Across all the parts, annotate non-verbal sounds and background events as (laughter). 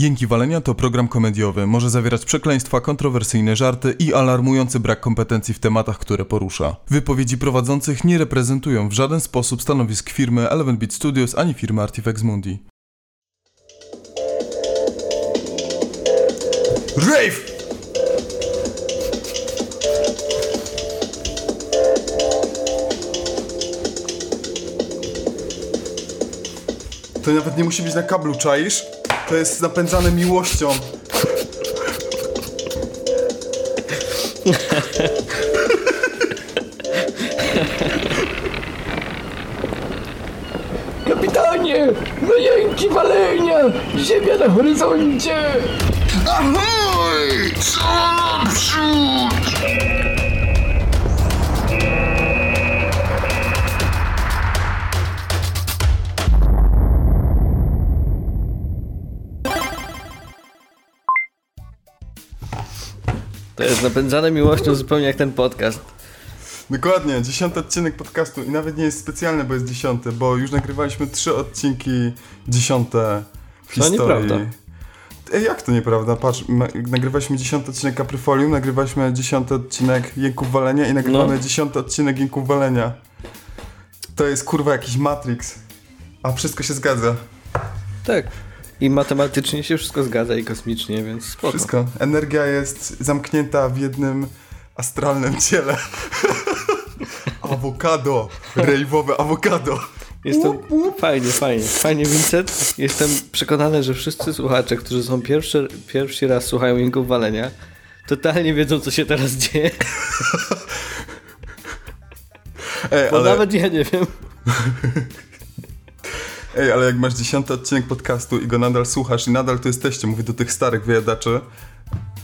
Jęki Walenia to program komediowy. Może zawierać przekleństwa, kontrowersyjne żarty i alarmujący brak kompetencji w tematach, które porusza. Wypowiedzi prowadzących nie reprezentują w żaden sposób stanowisk firmy Eleven Beat Studios ani firmy Artifex Mundi. Rave! To nawet nie musi być na kablu, czaisz? To jest napędzane miłością. Kapitanie! No jęki walenia! Ziemia na horyzoncie! Ahoj! Co naprzód? To jest napędzane miłością zupełnie jak ten podcast. Dokładnie, dziesiąty odcinek podcastu i nawet nie jest specjalny, bo jest dziesiąty, bo już nagrywaliśmy trzy odcinki dziesiąte w To historii. nieprawda. Ej, jak to nieprawda? Patrz, nagrywaliśmy dziesiąty odcinek Kapryfolium, nagrywaliśmy dziesiąty odcinek Jęków Walenia i nagrywamy No. dziesiąty odcinek Jęków Walenia. To jest kurwa jakiś Matrix. A wszystko się zgadza. Tak. I matematycznie się wszystko zgadza i kosmicznie, więc spoko. Wszystko. Energia jest zamknięta w jednym astralnym ciele. (laughs) awokado. Rejwowe awokado. Jest to fajnie, fajnie. Fajnie, Vincent. Jestem przekonany, że wszyscy słuchacze, którzy są pierwszy, pierwszy raz słuchają Jęków Walenia, totalnie wiedzą, co się teraz dzieje. (laughs) Ej, Bo ale... nawet ja nie wiem. (laughs) Ej, ale jak masz dziesiąty odcinek podcastu i go nadal słuchasz i nadal tu jesteście, mówię do tych starych wyjadaczy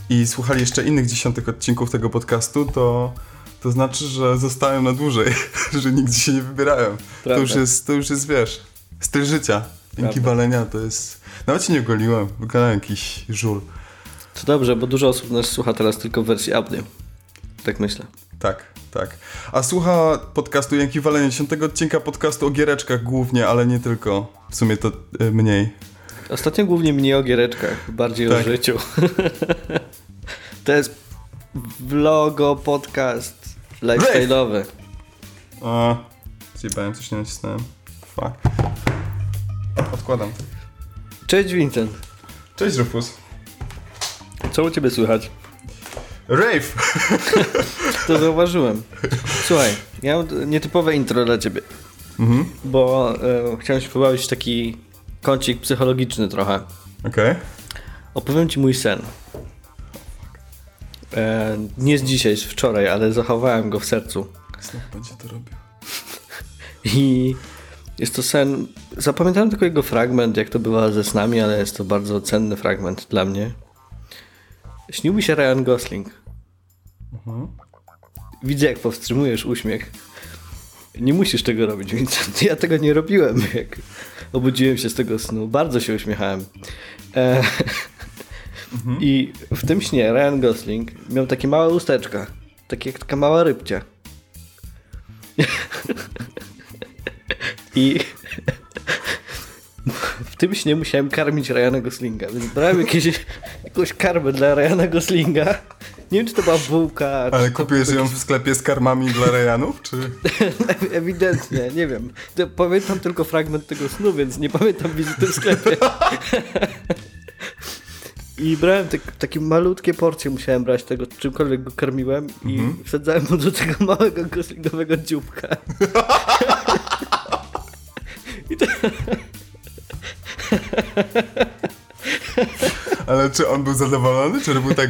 i słuchali jeszcze innych dziesiątych odcinków tego podcastu, to, to znaczy, że zostają na dłużej, (laughs) że nigdzie się nie wybierają. To już, jest, to już jest, wiesz, styl życia. Dzięki walenia to jest... Nawet się nie ogoliłem, wykonałem jakiś żul. To dobrze, bo dużo osób nas słucha teraz tylko w wersji audio. Tak myślę. Tak, tak. A słucha podcastu Jęki Walenia, dziesiątego odcinka podcastu o giereczkach głównie, ale nie tylko. W sumie to y, mniej. Ostatnio głównie mnie o giereczkach, bardziej Tak. o życiu. (laughs) to jest vlogo podcast lifestyle'owy. A, zjebałem, coś nie nacisnąłem. Fuck. Odkładam. Cześć Vincent. Cześć Rufus. Co u ciebie słychać? Rave! To zauważyłem. Słuchaj, ja mam nietypowe intro dla ciebie, Mhm, bo e, chciałem się pobawić w taki kącik psychologiczny trochę. okej. Opowiem ci mój sen. E, nie z dzisiaj, z wczoraj, ale zachowałem go w sercu. Znowu będzie to robił. (laughs) I jest to sen. Zapamiętałem tylko jego fragment, jak to bywa ze snami, ale jest to bardzo cenny fragment dla mnie. Śnił mi się Ryan Gosling. Widzę, jak powstrzymujesz uśmiech. Nie musisz tego robić, Vincent. (laughs) Ja tego nie robiłem, jak obudziłem się z tego snu. Bardzo się uśmiechałem. E, (laughs) I w tym śnie Ryan Gosling miał takie małe usteczka. Takie jak taka mała rybcia. (laughs) I w tym śnie musiałem karmić Ryana Goslinga, więc brałem jakieś, jakąś karmę dla Ryana Goslinga. Nie wiem, czy to była bułka. Ale kupiłeś ją w sklepie z karmami dla Rejanów, czy... (laughs) Ewidentnie, nie wiem. Pamiętam tylko fragment tego snu, więc nie pamiętam wizyty w sklepie. (laughs) I brałem te, takie malutkie porcje, musiałem brać tego, czymkolwiek go karmiłem i wsadzałem mu do tego małego goslingowego dzióbka. (laughs) I to, Ale czy on był zadowolony, czy robił tak...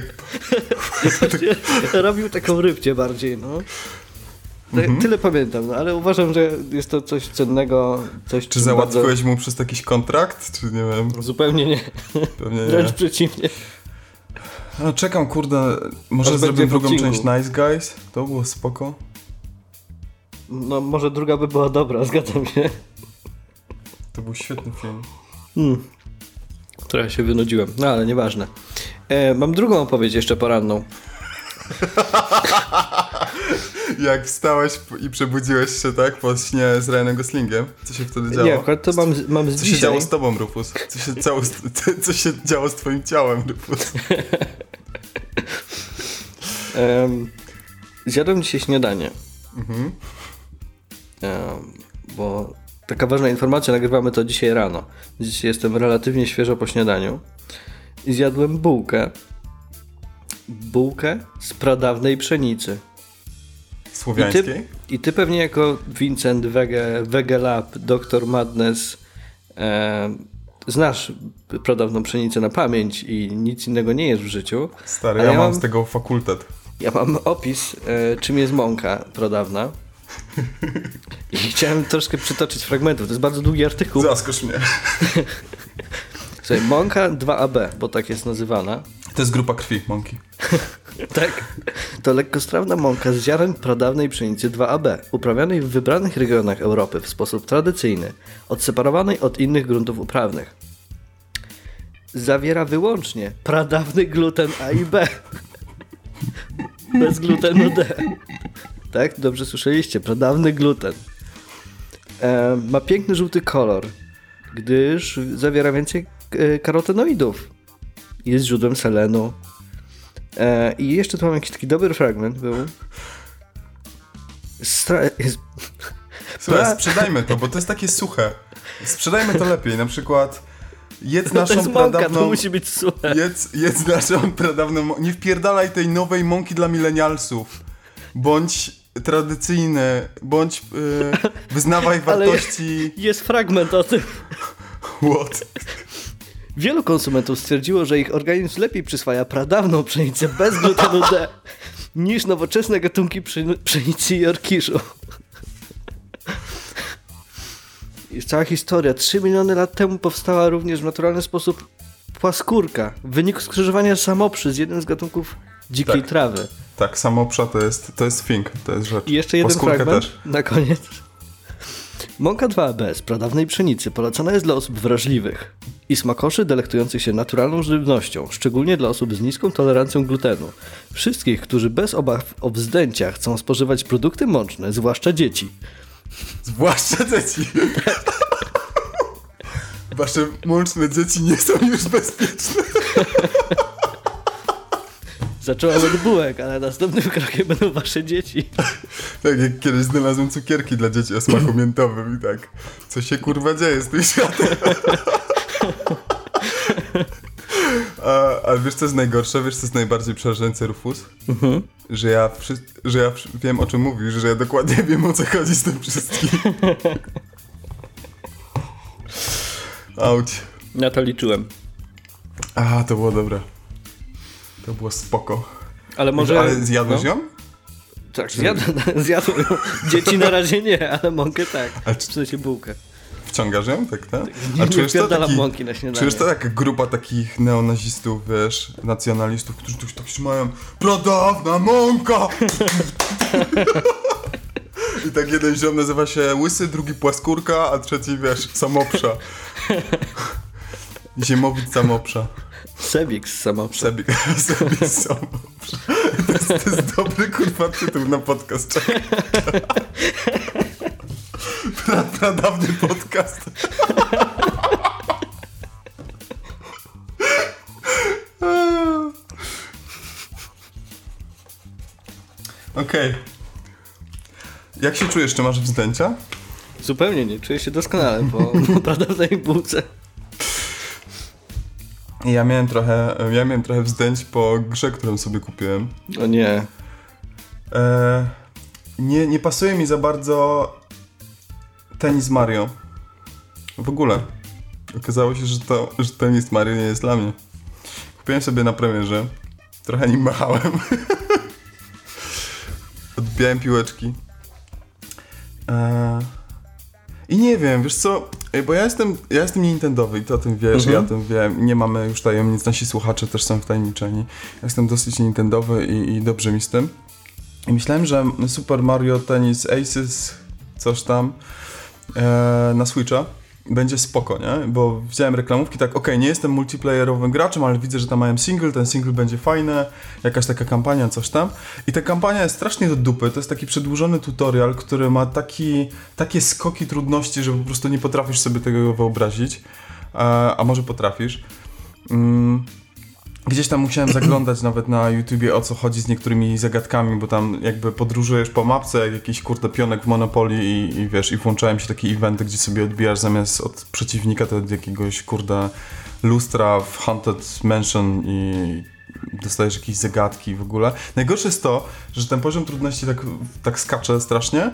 (laughs) robił taką rybcie bardziej, no. Mhm. Tyle pamiętam, no, ale uważam, że jest to coś cennego, coś Czy załatwiłeś mu przez jakiś kontrakt, czy nie wiem, Bardzo... Zupełnie nie, pewnie wręcz nie. przeciwnie. No, czekam, kurde, może Aż zrobię drugą część Nice Guys, to było spoko. No może druga by była dobra, (laughs) zgadzam się. To był świetny film. Hmm. Trochę się wynudziłem, no ale nieważne. E, mam drugą opowieść jeszcze poranną. (laughs) Jak wstałeś i przebudziłeś się, tak, po śnie z Ryanem Goslingiem? Co się wtedy działo? Nie, akurat to mam, mam z Co się dzisiaj. działo z tobą, Rufus? Co się, działo z, (laughs) co się działo z twoim ciałem, Rufus? (laughs) Em, zjadłem dzisiaj śniadanie. Mhm. Em, bo taka ważna informacja, nagrywamy to dzisiaj rano. Dzisiaj jestem relatywnie świeżo po śniadaniu. I zjadłem bułkę. Bułkę z pradawnej pszenicy. I ty, Słowiańskiej? I ty pewnie jako Vincent Wege, Wege Lab, Dr. Madness e, znasz pradawną pszenicę na pamięć i nic innego nie jest w życiu. Stary, ja, ja mam mam- z tego fakultet. Ja mam opis, e, czym jest mąka pradawna. I chciałem troszkę przytoczyć fragmentów. To jest bardzo długi artykuł. Zaskosz mnie. (laughs) Słuchaj, mąka 2AB, bo tak jest nazywana. To jest grupa krwi, mąki. (laughs) Tak. To lekkostrawna mąka z ziaren pradawnej pszenicy 2AB, uprawianej w wybranych regionach Europy w sposób tradycyjny, odseparowanej od innych gruntów uprawnych. Zawiera wyłącznie pradawny gluten A i B. (laughs) Bez glutenu D. Tak? Dobrze słyszeliście. Pradawny gluten. E, ma piękny żółty kolor, gdyż zawiera więcej e, karotenoidów. Jest źródłem selenu, E, I jeszcze tu mam jakiś taki dobry fragment był. Stra- jest, Słuchaj, Pra- (laughs) sprzedajmy to, bo to jest takie suche. Sprzedajmy to lepiej, na przykład jedz no (laughs) to naszą jest mąka, pradawną... to (laughs) musi być suche. Jedz, jedz naszą pradawną... Nie wpierdalaj tej nowej mąki dla milenialsów. Bądź tradycyjny, bądź yy, wyznawaj (laughs) wartości... Jest fragment o tym. What? Wielu konsumentów stwierdziło, że ich organizm lepiej przyswaja pradawną pszenicę bez glutenu D niż nowoczesne gatunki pszenicy i orkiszu. Jest cała historia. 3 miliony lat temu powstała również w naturalny sposób płaskórka w wyniku skrzyżowania samoprzy z jednym z gatunków dzikiej Tak. trawy. Tak, samopsza to jest, to jest thing, to jest rzecz. I jeszcze jeden Paskórka fragment też. na koniec. Mąka 2AB z pradawnej pszenicy polecana jest dla osób wrażliwych i smakoszy delektujących się naturalną żywnością, szczególnie dla osób z niską tolerancją glutenu. Wszystkich, którzy bez obaw o wzdęcia chcą spożywać produkty mączne, zwłaszcza dzieci. Zwłaszcza dzieci. (laughs) Wasze mączne dzieci nie są już bezpieczne. (laughs) Zacząłem od bułek, ale następnym krokiem będą wasze dzieci. (laughs) Tak jak kiedyś znalazłem cukierki dla dzieci o smaku miętowym i tak. Co się kurwa dzieje z tym światem? (laughs) A, a wiesz co jest najgorsze? Wiesz co jest najbardziej przerażające, Rufus? Że ja, wszy- że ja wszy- wiem o czym mówisz, że ja dokładnie wiem o co chodzi z tym wszystkim. (laughs) Auć. Na to liczyłem. A, to było dobre. To było spoko. Ale może... Ale zjadłeś no? ją? Tak, zjadłem, (laughs) zjadłem. Dzieci na razie nie, ale mąkę tak. A czy- W sensie bułkę. Wciągasz ją, tak, tak? nie A czujesz to taki, mąki na śniadanie. czujesz to taka grupa takich neonazistów, wiesz, nacjonalistów, którzy tu się tak trzymają Pradawna mąka! I tak jeden ziom nazywa się Łysy, drugi Płaskórka, a trzeci, wiesz, Samoprza. Ziemowit Samoprza. Sebik samoprzy. Sebik, (laughs) Sebik Samoprza. To jest, to jest dobry, kurwa, tytuł na podcast. (laughs) Czekaj. Pra, pradawny podcast. (laughs) Okej. Jak się czujesz? Czy masz wzdęcia? Zupełnie nie, czuję się doskonale po, po pradawnej bułce. Ja miałem trochę, ja miałem trochę wzdęć po grze, którą sobie kupiłem. O nie. E, nie, nie pasuje mi za bardzo tenis Mario. W ogóle. Okazało się, że, to, że tenis Mario nie jest dla mnie. Kupiłem sobie na premierze. Trochę nim machałem. (laughs) Odbijałem piłeczki. E, I nie wiem, wiesz co, Ej, bo ja jestem, ja jestem Nintendowy i ty o tym wiesz, Mhm. ja o tym wiem. Nie mamy już tajemnic, nasi słuchacze też są wtajemniczeni. Ja jestem dosyć Nintendowy i, i dobrze mi z tym. I myślałem, że Super Mario Tennis Aces, coś tam, e, na Switcha będzie spoko, nie? Bo widziałem reklamówki, tak, okej, nie jestem multiplayerowym graczem, ale widzę, że tam mają single, ten single będzie fajny, jakaś taka kampania, coś tam. I ta kampania jest strasznie do dupy, to jest taki przedłużony tutorial, który ma taki, takie skoki trudności, że po prostu nie potrafisz sobie tego wyobrazić. A, a może potrafisz. Mm. Gdzieś tam musiałem zaglądać nawet na YouTubie o co chodzi z niektórymi zagadkami, bo tam jakby podróżujesz po mapce jak jakiś kurde pionek w Monopoly i, i wiesz, i włączałem się takie eventy, gdzie sobie odbijasz zamiast od przeciwnika to od jakiegoś kurde lustra w Haunted Mansion i dostajesz jakieś zagadki w ogóle. Najgorsze jest to, że ten poziom trudności tak, tak skacze strasznie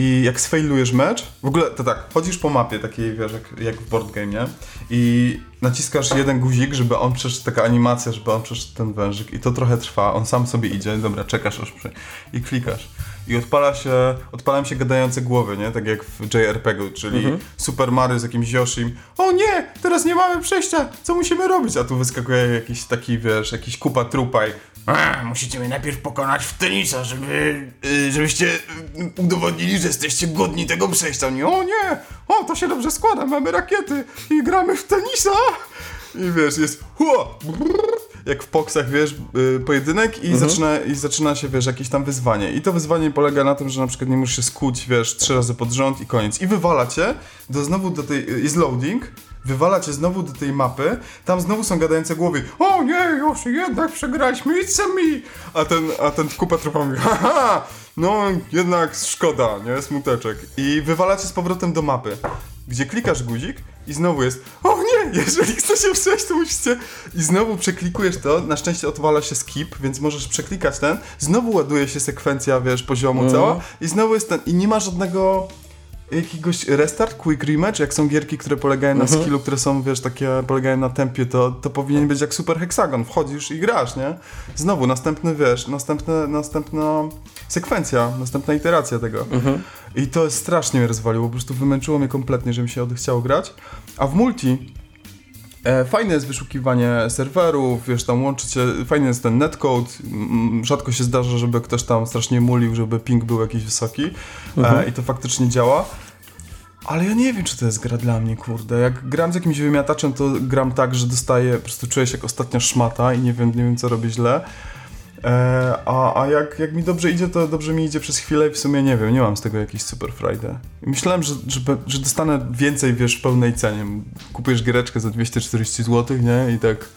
i jak sfailujesz mecz, w ogóle to tak, chodzisz po mapie takiej, wiesz, jak, jak w board game, nie? I naciskasz jeden guzik, żeby on przeszedł, taka animacja, żeby on przeszedł ten wężyk i to trochę trwa, on sam sobie idzie, dobra, czekasz aż przy... i klikasz. I odpala się, odpalają się gadające głowy, nie? Tak jak w JRPG-u, czyli Mhm. Super Mario z jakimś Yoshim. O nie, teraz nie mamy przejścia, co musimy robić? A tu wyskakuje jakiś taki, wiesz, jakiś kupa trupaj. A, musicie mnie najpierw pokonać w tenisa, żeby, y, żebyście y, udowodnili, że jesteście godni tego przejścia. Nie, O nie, o to się dobrze składa, mamy rakiety i gramy w tenisa. I wiesz, jest brrr, jak w poksach, wiesz, y, pojedynek i, zaczyna, i zaczyna się, wiesz, jakieś tam wyzwanie. I to wyzwanie polega na tym, że na przykład nie musisz się skuć, wiesz, trzy razy pod rząd i koniec. I wywala cię do znowu do tej, jest loading, wywala cię znowu do tej mapy, tam znowu są gadające głowy, o nie, już jednak przegraliśmy, it's a me! A ten, a ten kupa trupa mówi, haha, no jednak szkoda, nie, smuteczek. I wywala cię z powrotem do mapy, gdzie klikasz guzik i znowu jest, o nie, jeżeli chcecie przejść, to musicie... I znowu przeklikujesz to, na szczęście odwala się skip, więc możesz przeklikać ten, znowu ładuje się sekwencja, wiesz, poziomu cała i znowu jest ten, i nie ma żadnego jakiegoś restart, quick rematch, jak są gierki, które polegają na skillu, które są, wiesz, takie polegają na tempie, to, to powinien być jak super hexagon, wchodzisz i grasz, nie? Znowu, następny, wiesz, następne, następna sekwencja, następna iteracja tego. I to strasznie mnie rozwaliło, po prostu wymęczyło mnie kompletnie, że mi się odechciało grać. A w multi fajne jest wyszukiwanie serwerów, wiesz, tam łączycie, fajny jest ten netcode, mm, rzadko się zdarza, żeby ktoś tam strasznie mulił, żeby ping był jakiś wysoki e, i to faktycznie działa. Ale ja nie wiem, czy to jest gra dla mnie, kurde. Jak gram z jakimś wymiataczem, to gram tak, że dostaję, po prostu czuję się jak ostatnia szmata i nie wiem, nie wiem co robię źle. E, a a jak, jak mi dobrze idzie, to dobrze mi idzie przez chwilę i w sumie nie wiem, nie mam z tego jakiejś super frajdy. Myślałem, że, że, że dostanę więcej, wiesz, w pełnej cenie. Kupujesz giereczkę za 240 zł, nie? I tak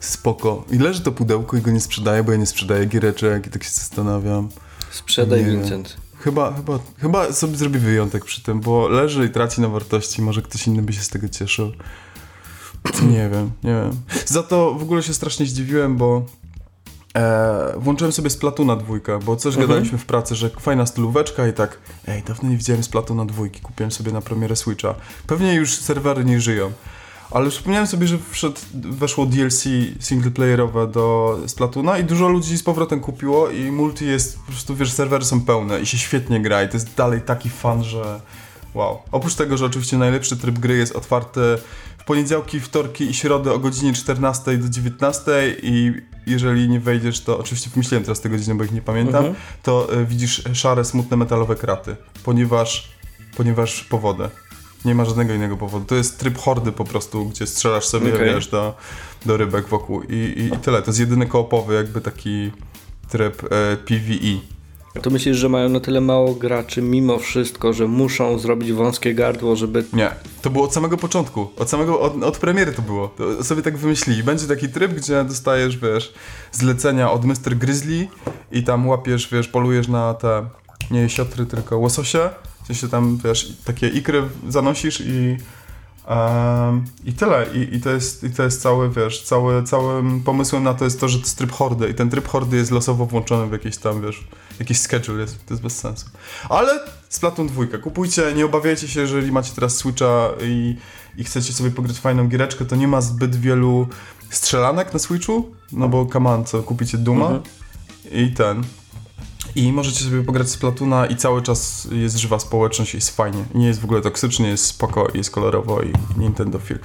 spoko. I leży to pudełko i go nie sprzedaję, bo ja nie sprzedaję giereczek i tak się zastanawiam. Sprzedaj, Nie. Vincent. Chyba, chyba, chyba sobie zrobię wyjątek przy tym, bo leży i traci na wartości, może ktoś inny by się z tego cieszył. Nie wiem, nie wiem. Za to w ogóle się strasznie zdziwiłem, bo e, włączyłem sobie Splatuna dwójkę, bo coś gadaliśmy w pracy, że fajna stylóweczka i tak, ej, dawno nie widziałem Splatuna dwójki, kupiłem sobie na premierę Switcha. Pewnie już serwery nie żyją. Ale przypomniałem sobie, że wszedł, weszło DLC singleplayerowe do Splatuna i dużo ludzi z powrotem kupiło i multi jest, po prostu wiesz, serwery są pełne i się świetnie gra i to jest dalej taki fan, że wow. Oprócz tego, że oczywiście najlepszy tryb gry jest otwarty w poniedziałki, wtorki i środę o godzinie 14 do 19 i jeżeli nie wejdziesz, to oczywiście wymyśliłem teraz te godziny, bo ich nie pamiętam, to y, widzisz szare, smutne metalowe kraty, ponieważ, ponieważ powodę. Nie ma żadnego innego powodu. To jest tryb hordy po prostu, gdzie strzelasz sobie, Okej. wiesz, do, do rybek wokół I, i, i tyle. To jest jedyny koopowy jakby taki tryb e, PvE. To myślisz, że mają na tyle mało graczy mimo wszystko, że muszą zrobić wąskie gardło, żeby... Nie, to było od samego początku. Od samego, od, od premiery to było. To sobie tak wymyślili. Będzie taki tryb, gdzie dostajesz, wiesz, zlecenia od Mr. Grizzly i tam łapiesz, wiesz, polujesz na te, nie siotry, tylko łososie. W sensie tam, wiesz, takie ikry zanosisz i em, i tyle. I, i, to jest, I to jest cały, wiesz, cały, całym pomysłem na to jest to, że to jest tryb hordy i ten tryb hordy jest losowo włączony w jakiś tam, wiesz, jakiś schedule, jest, to jest bez sensu. Ale Splatoon 2, kupujcie, nie obawiajcie się, jeżeli macie teraz Switcha i, i chcecie sobie pograć fajną giereczkę, to nie ma zbyt wielu strzelanek na Switchu, no bo on, co, kupicie Duma i ten. I możecie sobie pograć z Platuna i cały czas jest żywa społeczność i jest fajnie. Nie jest w ogóle toksycznie, jest spoko, jest kolorowo i Nintendo Feel.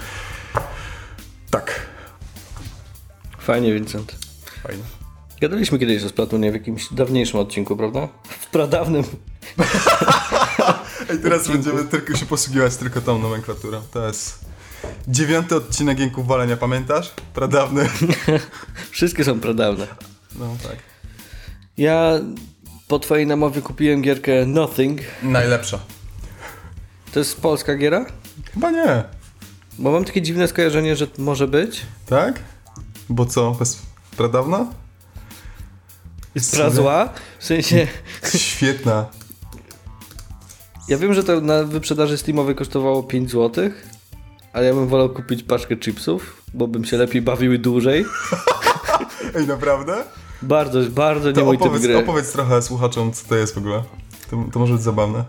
Tak, Fajnie, Vincent. fajnie. Gadaliśmy kiedyś o Splatunie w jakimś dawniejszym odcinku, prawda? W pradawnym. (laughs) I teraz będziemy tylko się posługiwać tylko tą nomenklaturą. To jest dziewiąty odcinek Jęków Walenia, pamiętasz? Pradawny. (laughs) Wszystkie są pradawne. No tak. Ja po twojej namowie kupiłem gierkę Nothing. Najlepsza. To jest polska giera? Chyba nie. Bo mam takie dziwne skojarzenie, że może być. Tak? Bo co? Bez pradawna? Jest prazła. W sensie, (laughs) Świetna. ja wiem, że to na wyprzedaży Steamowej kosztowało 5 zł, ale ja bym wolał kupić paczkę chipsów, bo bym się lepiej bawił i dłużej. (laughs) Ej, naprawdę? Bardzo, bardzo nie mój typ opowiedz, gry. opowiedz trochę słuchaczom, co to jest w ogóle. To, to może być zabawne.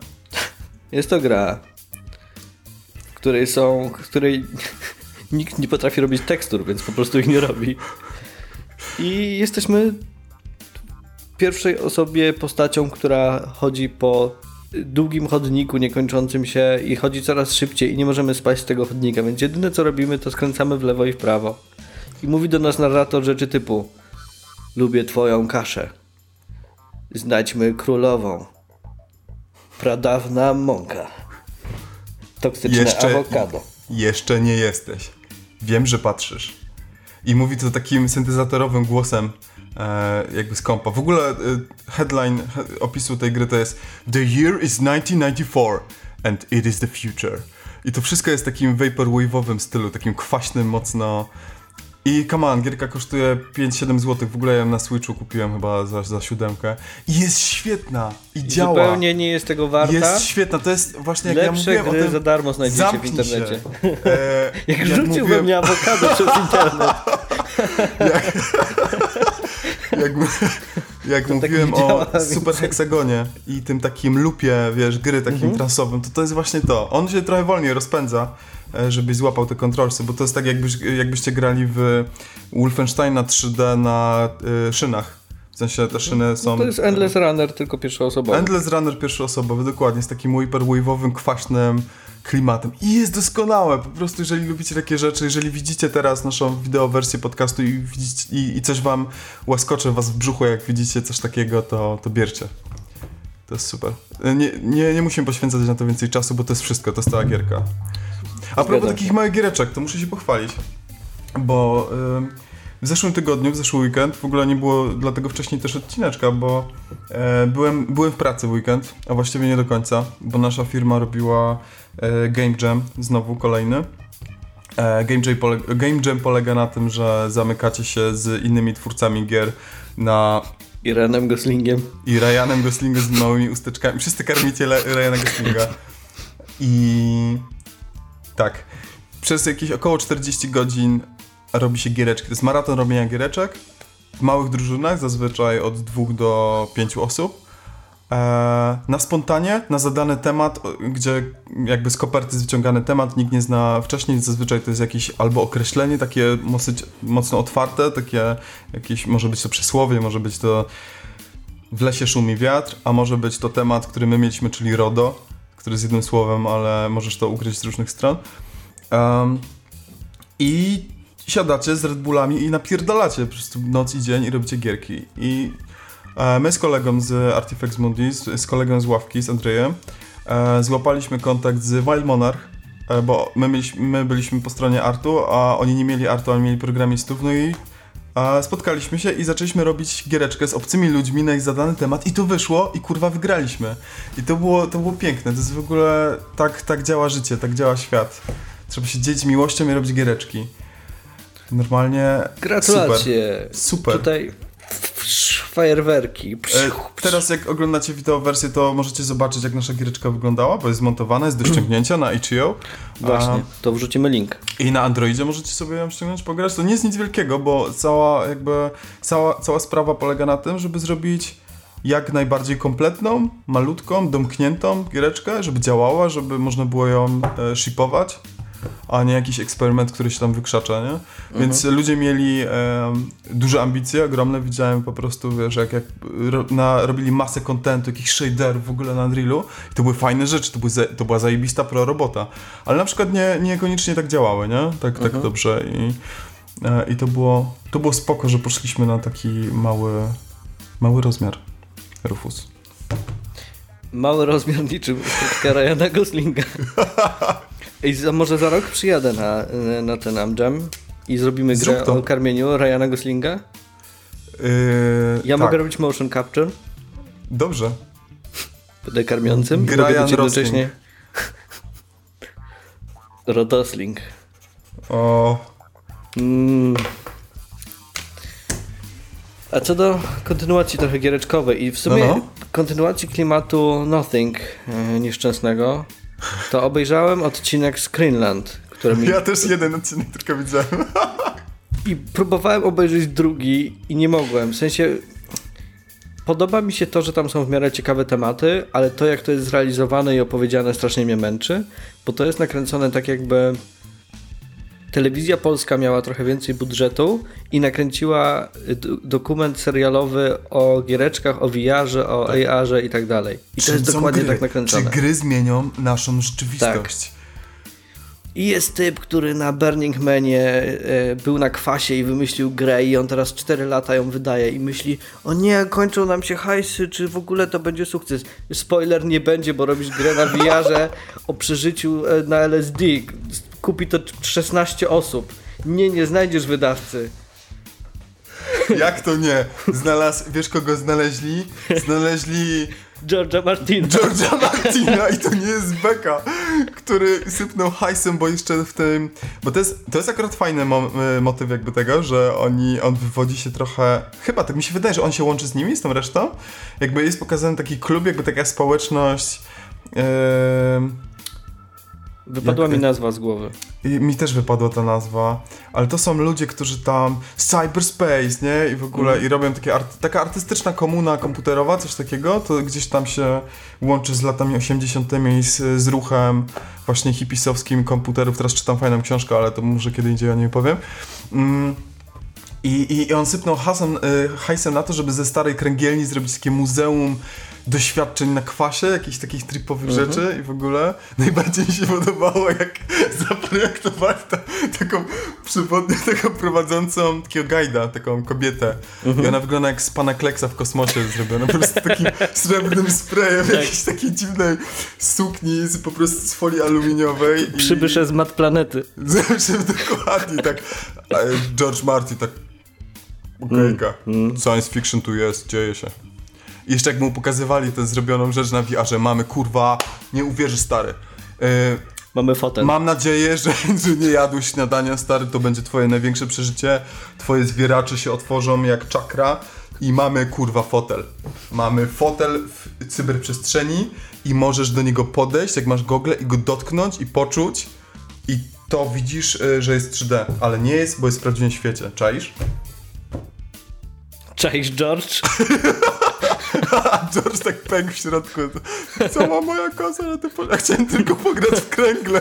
Jest to gra, w której są, w której (laughs) nikt nie potrafi robić tekstur, więc po prostu ich nie robi. I jesteśmy pierwszej osobie postacią, która chodzi po długim chodniku niekończącym się i chodzi coraz szybciej i nie możemy spaść z tego chodnika, więc jedyne co robimy to skręcamy w lewo i w prawo. I mówi do nas narrator rzeczy typu Lubię twoją kaszę. Znajdźmy królową. Pradawna mąka. Toksyczne Jeszcze- awokado. Jeszcze nie jesteś. Wiem, że patrzysz. I mówi to takim syntezatorowym głosem, e, jakby z kompa. W ogóle e, headline he, opisu tej gry to jest The year is 1994 and it is the future. I to wszystko jest takim vaporwave'owym stylu, takim kwaśnym mocno. I come on, gierka kosztuje 5-7 zł. W ogóle ja ją na Switchu kupiłem chyba za, za siódemkę. I jest świetna. I działa. Zupełnie nie jest tego warta. Jest świetna. To jest właśnie jak Lepsze ja mówiłem gry o tym... za darmo znajdziecie w internecie. E, (laughs) Jak, rzucił we mnie awokado przez (laughs) internet. jak, jak mówiłem nie działa, o więc- Super Hexagonie i tym takim lupie, wiesz, gry takim Mhm. transowym, to to jest właśnie to. On się trochę wolniej rozpędza, żebyś złapał te kontrolsy, bo to jest tak jakbyś, jakbyście grali w Wolfensteina 3D na y, szynach. W sensie te szyny są... To jest Endless Runner, tylko pierwszoosobowy. Endless Runner pierwszoosobowy, dokładnie, z takim hyperwave'owym, kwaśnym klimatem. I jest doskonałe, po prostu jeżeli lubicie takie rzeczy, jeżeli widzicie teraz naszą wideo wersję podcastu i, widzicie, i, i coś wam łaskocze was w brzuchu, jak widzicie coś takiego, to, to bierzcie. To jest super. Nie, nie, nie musimy poświęcać na to więcej czasu, bo to jest wszystko, to jest cała gierka. A propos takich małych giereczek, to muszę się pochwalić, bo ym, w zeszłym tygodniu, w zeszły weekend, w ogóle nie było dlatego wcześniej też odcineczka, bo e, byłem, byłem w pracy w weekend, a właściwie nie do końca, bo nasza firma robiła e, Game Jam, znowu kolejny. E, Game, Jam polega, Game Jam polega na tym, że zamykacie się z innymi twórcami gier na I Renem Goslingiem. i Ryanem Goslingiem z małymi usteczkami. Wszyscy karmicie Ryana Goslinga. I tak. Przez jakieś około 40 godzin robi się giereczki. To jest maraton robienia giereczek w małych drużynach, zazwyczaj od dwóch do pięciu osób. E, na spontanie, na zadany temat, gdzie jakby z koperty jest wyciągany temat, nikt nie zna wcześniej, zazwyczaj to jest jakieś albo określenie takie mocno otwarte, takie jakieś, może być to przysłowie, może być to w lesie szumi wiatr, a może być to temat, który my mieliśmy, czyli RODO, który jest jednym słowem, ale możesz to ukryć z różnych stron. Um, I siadacie z Red Bullami i napierdalacie po prostu noc i dzień i robicie gierki. I e, my z kolegą z Artifex Mundi, z, z kolegą z ławki, z Andrzejem, e, złapaliśmy kontakt z Wild Monarch, e, bo my, mieliśmy, my byliśmy po stronie artu, a oni nie mieli artu, ale mieli programistów, no i spotkaliśmy się i zaczęliśmy robić giereczkę z obcymi ludźmi na ich zadany temat i to wyszło i kurwa wygraliśmy. I to było, to było piękne, to jest w ogóle, tak, tak działa życie, tak działa świat. Trzeba się dzielić miłością i robić giereczki. Normalnie Gratulacje. Super. Tutaj fajerwerki. E, teraz jak oglądacie wideo wersję, to możecie zobaczyć jak nasza giereczka wyglądała, bo jest zmontowana, jest do ściągnięcia na itch.io. Właśnie, to wrzucimy link. I na Androidzie możecie sobie ją ściągnąć, pograć. To nie jest nic wielkiego, bo cała jakby cała, cała sprawa polega na tym, żeby zrobić jak najbardziej kompletną, malutką, domkniętą giereczkę, żeby działała, żeby można było ją e, shipować, a nie jakiś eksperyment, który się tam wykrzacza, nie? Więc ludzie mieli e, duże ambicje, ogromne. Widziałem po prostu, wiesz, jak, jak ro, na, robili masę kontentu, jakichś shaderów w ogóle na Unrealu i to były fajne rzeczy, to, były za, to była zajebista pro robota. Ale na przykład nie, niekoniecznie tak działały, nie? Tak, tak dobrze i, e, i to było, to było spoko, że poszliśmy na taki mały, mały rozmiar. Rufus. Mały rozmiar niczym kurtka Ryana Goslinga. (laughs) I za, może za rok przyjadę na, na ten Amjam i zrobimy grę o karmieniu Ryana Goslinga. Yy, Ja tak. mogę robić motion capture. Dobrze. Będę karmiącym. i Ryan mogę być jednocześnie... (laughs) Rodosling. O, Mm. A co do kontynuacji trochę giereczkowej i w sumie No, no. kontynuacji klimatu Nothing e, nieszczęsnego, to obejrzałem odcinek Screenland, który mi... ja też jeden odcinek tylko widziałem. I próbowałem obejrzeć drugi i nie mogłem. W sensie podoba mi się to, że tam są w miarę ciekawe tematy, ale to jak to jest zrealizowane i opowiedziane strasznie mnie męczy, bo to jest nakręcone tak jakby telewizja polska miała trochę więcej budżetu i nakręciła y, dokument serialowy o giereczkach, o VR-ze, o AR-ze i tak dalej. I to Czym jest są dokładnie gry? tak nakręcone. Czy gry zmienią naszą rzeczywistość? I jest typ, który na Burning Manie e, był na kwasie i wymyślił grę i on teraz 4 lata ją wydaje i myśli o nie, kończą nam się hajsy, czy w ogóle to będzie sukces. Spoiler, nie będzie, bo robisz grę na VR-ze o przeżyciu e, na LSD. Kupi to 16 osób. Nie, nie znajdziesz wydawcy. Jak to nie? Znalazł, wiesz kogo znaleźli? Znaleźli George'a Martina. George'a Martina i to nie jest Beka, który sypnął hajsem, bo jeszcze w tym... Bo to jest, to jest akurat fajny mo y, motyw jakby tego, że oni, on wywodzi się trochę... Chyba, tak mi się wydaje, że on się łączy z nimi, z tą resztą. Jakby jest pokazany taki klub, jakby taka społeczność... Yy, Wypadła Jak- mi nazwa z głowy. I mi też wypadła ta nazwa, ale to są ludzie, którzy tam cyberspace, nie? I w ogóle i robią takie art, taka artystyczna komuna komputerowa, coś takiego, to gdzieś tam się łączy z latami 80. i z, z ruchem właśnie hipisowskim komputerów. Teraz czytam fajną książkę, ale to może kiedy indziej o niej powiem. Mm. I, i, I on sypnął hasem, y, hajsem na to, żeby ze starej kręgielni zrobić takie muzeum doświadczeń na kwasie, jakichś takich tripowych rzeczy i w ogóle najbardziej mi się podobało, jak (laughs) zaprojektowali ta, taką przewodnię, taką prowadzącą takiego guida, taką kobietę. I ona wygląda jak z pana Kleksa w kosmosie zrobiona, po prostu takim (laughs) srebrnym sprayem w jakiejś takiej dziwnej sukni z, po prostu z folii aluminiowej. i- Przybysze z mat planety. (laughs) Zawsze dokładnie tak. George Martin tak. Okejka. Science fiction tu jest, dzieje się. I jeszcze jak mu pokazywali tę zrobioną rzecz na VR-ze, mamy kurwa, nie uwierzysz stary. Yy, Mamy fotel. mam nadzieję, że, (laughs) że nie jadłeś śniadania stary, to będzie twoje największe przeżycie. Twoje zwieracze się otworzą jak czakra i mamy kurwa fotel. Mamy fotel w cyberprzestrzeni i możesz do niego podejść, jak masz gogle i go dotknąć i poczuć i to widzisz, y, że jest 3D, ale nie jest, bo jest w prawdziwym świecie. Czaisz? Cześć George. (laughs) A George tak pękł w środku. Co ma moja koza na tym pole? Ja chciałem tylko pograć w kręgle.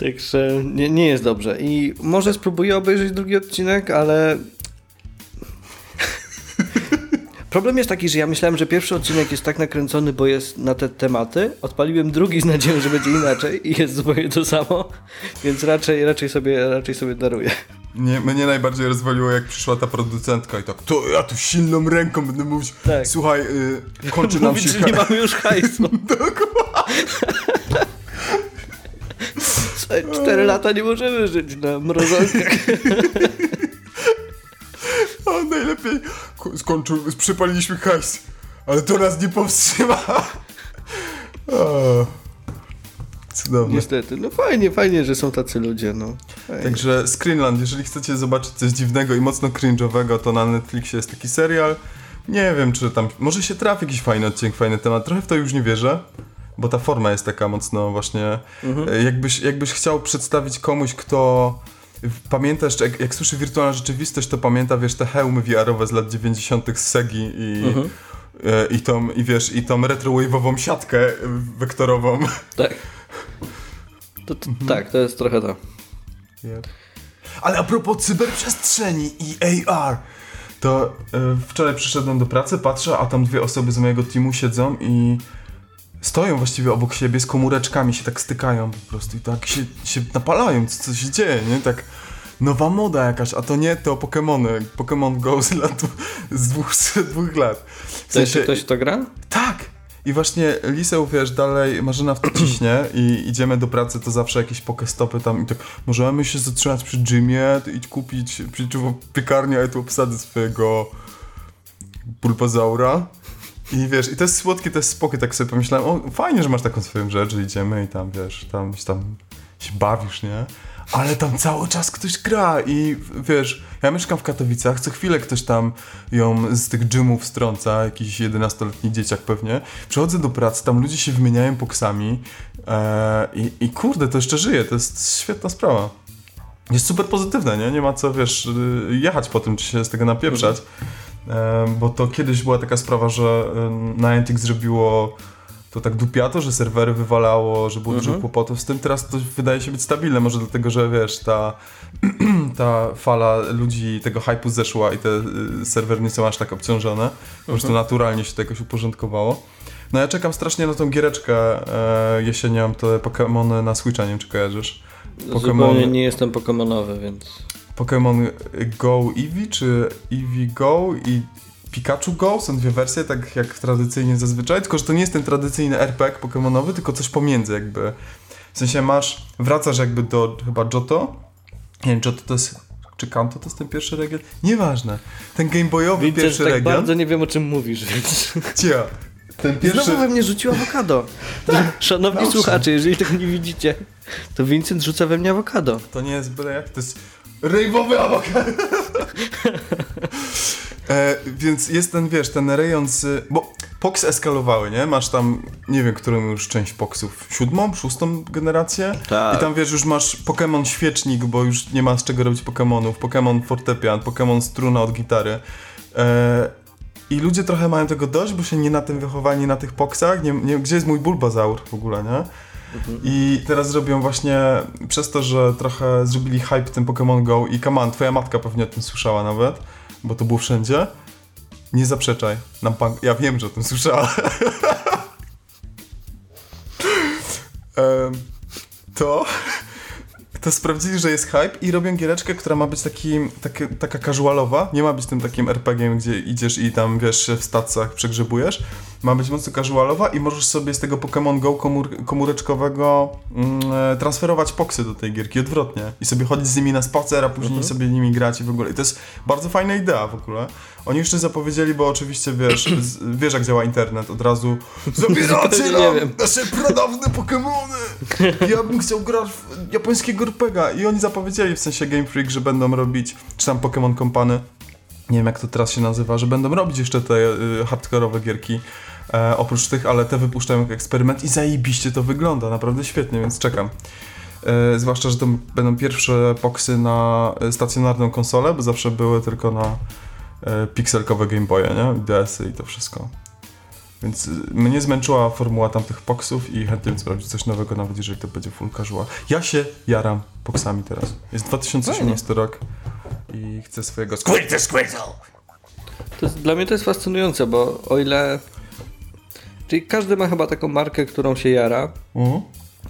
Także nie, nie jest dobrze. I może spróbuję obejrzeć drugi odcinek, ale. Problem jest taki, że ja myślałem, że pierwszy odcinek jest tak nakręcony, bo jest na te tematy. Odpaliłem drugi z nadzieją, że będzie inaczej i jest zupełnie to samo, więc raczej, raczej, sobie, raczej sobie daruję. Nie, mnie najbardziej rozwaliło, jak przyszła ta producentka i tak, to ja tu silną ręką będę mówić, Tak. słuchaj, y, kończy nam Mówić, się... że nie mamy już hajsu. Słuchaj, (laughs) Cztery lata nie możemy żyć na mrozonkach. A (laughs) najlepiej skończył, przypaliliśmy hajs, ale to nas nie powstrzyma. (laughs) O, Cudowne. Niestety. No fajnie, fajnie, że są tacy ludzie, no. Fajnie. Także Screenland, jeżeli chcecie zobaczyć coś dziwnego i mocno cringe'owego, to na Netflixie jest taki serial. Nie wiem, czy tam. Może się trafi jakiś fajny odcinek, fajny temat. Trochę w to już nie wierzę, bo ta forma jest taka mocno właśnie. e, Jakbyś, jakbyś chciał przedstawić komuś, kto. Pamięta jeszcze, jak, jak słyszy wirtualna rzeczywistość, to pamięta, wiesz, te hełmy VR-owe z lat 90. z Segi i, e, i tą, i wiesz, i tą retrowave'ową siatkę wektorową. Tak. To, to, Tak, to jest trochę to. Ale a propos cyberprzestrzeni i AR, to e, wczoraj przyszedłem do pracy, patrzę, a tam dwie osoby z mojego teamu siedzą i stoją właściwie obok siebie z komóreczkami, się tak stykają po prostu i tak się, się napalają, co, co się dzieje, nie? Tak nowa moda jakaś, a to nie to Pokémony. Pokémon Go z lat, z dwóch, z dwóch lat. W To jeszcze ktoś to gra? Tak! I właśnie Lisę, wiesz, dalej Marzena w to (clears throat) ciśnie i idziemy do pracy, to zawsze jakieś pokestopy tam i tak możemy się zatrzymać przy gymie, to idź kupić pieczywo w piekarni, a ja tu obsadzę swojego pulpozaura. I wiesz, i to jest słodkie, to jest spokój, tak sobie pomyślałem, o fajnie, że masz taką swoją rzecz, że idziemy i tam, wiesz, tam, tam się bawisz, nie? Ale tam cały czas ktoś gra i wiesz, ja mieszkam w Katowicach, co chwilę ktoś tam ją z tych gymów strąca, jakiś 11-letni dzieciak pewnie. Przychodzę do pracy, tam ludzie się wymieniają poksami e, i, i kurde, to jeszcze żyje, to jest świetna sprawa. Jest super pozytywne, nie? Nie ma co, wiesz, y, jechać po tym, czy się z tego napieprzać. E, bo to kiedyś była taka sprawa, że y, Niantic zrobiło to tak dupiato, że serwery wywalało, że było dużo kłopotów z tym. Teraz to wydaje się być stabilne, może dlatego, że wiesz, ta, (clears throat) ta fala ludzi, tego hype'u zeszła i te y, serwery nie są aż tak obciążone. Po prostu naturalnie się to jakoś uporządkowało. No ja czekam strasznie na tą giereczkę e, jesienią, te Pokémony na Switcha, nie wiem czy kojarzysz. Zupełnie nie jestem pokemonowy, więc... Pokémon Go Eevee czy Eevee Go i Pikachu Go są dwie wersje, tak jak tradycyjnie zazwyczaj, tylko że to nie jest ten tradycyjny RPG Pokémonowy, tylko coś pomiędzy jakby. W sensie masz, wracasz jakby do chyba Johto. Nie wiem, Johto to jest, czy Kanto to jest ten pierwszy region? Nieważne. Ten Game Boyowy Widzę, pierwszy tak region. bardzo nie wiem o czym mówisz, więc... Cia. Ten pierwszy... Znowu we mnie rzucił awokado. (laughs) Szanowni Dobrze. słuchacze, jeżeli tego nie widzicie, to Vincent rzuca we mnie awokado. To nie jest byle jak, to jest rejwowy awokado. (laughs) e, więc jest ten, wiesz, ten rejon z... Bo Pox eskalowały, nie? Masz tam, nie wiem, którą już część Poxów, siódmą, szóstą generację? Tak. I tam, wiesz, już masz Pokémon Świecznik, bo już nie ma z czego robić Pokémonów, Pokémon Fortepian, Pokémon Struna od gitary. E, I ludzie trochę mają tego dość, bo się nie na tym wychowali, na tych Poxach. Nie, nie, gdzie jest mój Bulbazaur w ogóle, nie? I teraz zrobią właśnie przez to, że trochę zrobili hype tym Pokémon Go i Kaman, twoja matka pewnie o tym słyszała nawet, bo to było wszędzie. Nie zaprzeczaj. Nam pan... Ja wiem, że o tym słyszała. (laughs) To... To sprawdzili, że jest hype i robią giereczkę, która ma być taki, taki, taka casualowa. Nie ma być tym takim RPG-iem, gdzie idziesz i tam, wiesz, w stacjach przegrzebujesz. Ma być mocno casualowa i możesz sobie z tego Pokémon Go komór, komóreczkowego mm, e, transferować poksy do tej gierki odwrotnie. I sobie chodzić z nimi na spacer, a później sobie nimi grać i w ogóle. I to jest bardzo fajna idea w ogóle. Oni jeszcze zapowiedzieli, bo oczywiście wiesz, z, wiesz jak działa internet, od razu (laughs) zabieracie nam wiem. nasze pradawne Pokémony! Ja bym chciał grać w japońskiego RPGa i oni zapowiedzieli w sensie Game Freak, że będą robić, czy tam Pokémon Company, nie wiem jak to teraz się nazywa, że będą robić jeszcze te y, hardkorowe gierki e, oprócz tych, ale te wypuszczają jak eksperyment i zajebiście to wygląda, naprawdę świetnie, więc czekam. E, zwłaszcza, że to będą pierwsze poksy na stacjonarną konsolę, bo zawsze były tylko na e, pikselkowe Game Boye, nie? DS-y i to wszystko. Więc y, mnie zmęczyła formuła tamtych poksów i chętnie bym sprawdzić coś nowego, nawet jeżeli to będzie full casual. Ja się jaram poksami teraz. Jest 2018 rok i chcę swojego Squirtle, squirtle! To jest, dla mnie to jest fascynujące, bo o ile... Czyli każdy ma chyba taką markę, którą się jara Mhm.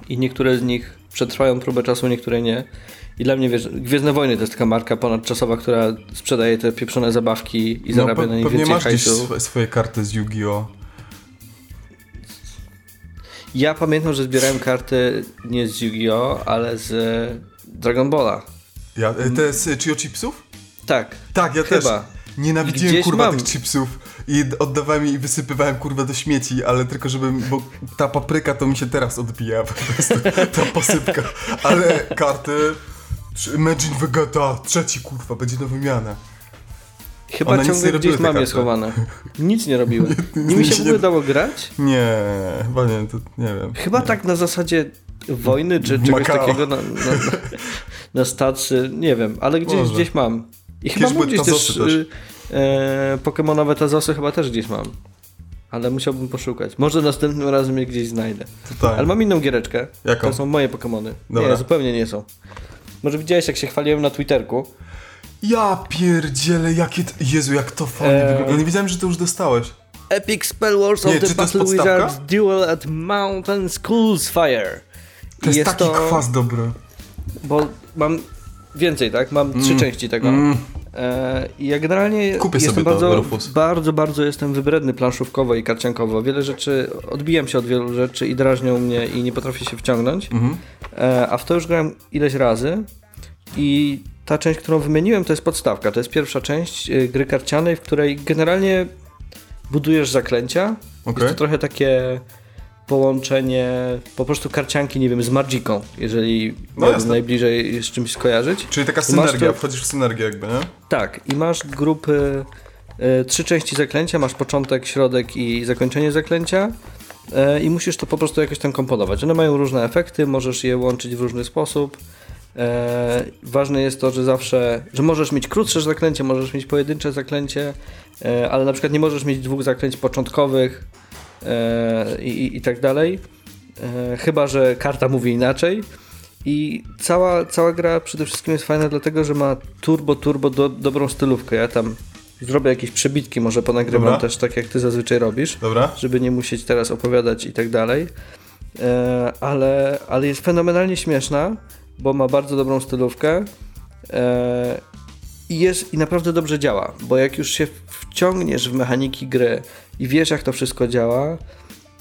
i niektóre z nich przetrwają próbę czasu, niektóre nie. I dla mnie, wiesz, Gwiezdne Wojny to jest taka marka ponadczasowa, która sprzedaje te pieprzone zabawki i zarabia pe- na nich więcej masz hajsu. sw- swoje karty z Yu-Gi-Oh! Ja pamiętam, że zbierałem karty nie z Yu-Gi-Oh, ale z Dragon Balla. Ja, e, te z Chio Chipsów? Tak. Tak, ja Chyba. też. Nienawidziłem Gdzieś kurwa mam. tych chipsów i oddawałem i wysypywałem kurwa do śmieci, ale tylko żebym, bo ta papryka to mi się teraz odbija po prostu, ta posypka. Ale karty, Imagine Vegeta, trzeci kurwa, będzie do wymiany. Chyba One nie ciągle gdzieś mam je schowane. (laughs) Nic nie robiły. nic Nie mi się w ogóle nie- dało grać. Nie, chyba nie, to nie wiem. Chyba tak na zasadzie wojny czy czegoś Macao. takiego na, na, na, na stacy, nie wiem, ale gdzieś, Może. gdzieś mam. I chyba Kiedyś mam gdzieś też, tazosy też. E, pokemonowe tazosy chyba też gdzieś mam. Ale musiałbym poszukać. Może następnym razem je gdzieś znajdę. Totalnie. Ale mam inną giereczkę. Jaką? To są moje pokemony. Dobra. Nie, zupełnie nie są. Może widziałeś jak się chwaliłem na Twitterku. Ja pierdzielę, jakie... T... Jezu, jak to fajnie Eee. wygląda. Ja nie wiedziałem, że to już dostałeś. Epic Spell Wars Nie, of the to jest Battle? Wizards Duel at Mountain Schools Fire. To I jest, taki kwas dobry. bo mam więcej, tak? Mam trzy części tego. E, I ja generalnie. Kupię jestem bardzo, Rufus. bardzo, bardzo jestem wybredny planszówkowo i karciankowo. Wiele rzeczy, odbijam się od wielu rzeczy i drażnią mnie i nie potrafię się wciągnąć. Mhm. E, a w to już grałem ileś razy i ta część, którą wymieniłem, to jest podstawka. To jest pierwsza część e, gry karcianej, w której generalnie budujesz zaklęcia. Okej. Jest to trochę takie połączenie po prostu karcianki, nie wiem, z Magiką, jeżeli No najbliżej z czymś skojarzyć. Czyli taka synergia, tu- wchodzisz w synergię jakby, nie? Tak, i masz grupy, e, trzy części zaklęcia, masz początek, środek i zakończenie zaklęcia e, i musisz to po prostu jakoś tam komponować. One mają różne efekty, możesz je łączyć w różny sposób. E, ważne jest to, że zawsze, że możesz mieć krótsze zaklęcie, możesz mieć pojedyncze zaklęcie, ale na przykład nie możesz mieć dwóch zaklęć początkowych i, i, i tak dalej. E, chyba, że karta mówi inaczej. I cała, cała gra przede wszystkim jest fajna dlatego, że ma turbo, turbo do, dobrą stylówkę. Ja tam zrobię jakieś przebitki, może ponagrywam Dobra. też tak jak ty zazwyczaj robisz, Dobra? żeby nie musieć teraz opowiadać i tak dalej. E, ale, ale jest fenomenalnie śmieszna, bo ma bardzo dobrą stylówkę. E, i jest i naprawdę dobrze działa, bo jak już się wciągniesz w mechaniki gry i wiesz jak to wszystko działa,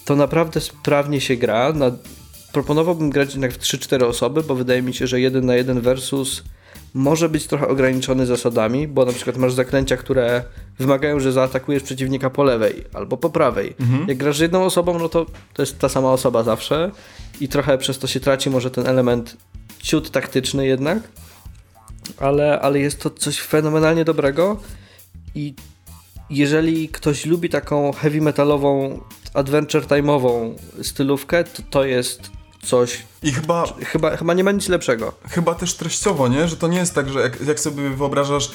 to naprawdę sprawnie się gra. Na, proponowałbym grać jednak w 3-4 osoby, bo wydaje mi się, że jeden na jeden versus może być trochę ograniczony zasadami, bo na przykład masz zaklęcia, które wymagają, że zaatakujesz przeciwnika po lewej albo po prawej. Jak grasz z jedną osobą, no to to jest ta sama osoba zawsze i trochę przez to się traci może ten element ciut taktyczny jednak, ale, ale jest to coś fenomenalnie dobrego i jeżeli ktoś lubi taką heavy metalową, adventure time'ową stylówkę, to to jest coś, I chyba, chyba, chyba nie ma nic lepszego. chyba też treściowo, nie? Że to nie jest tak, że jak, jak sobie wyobrażasz,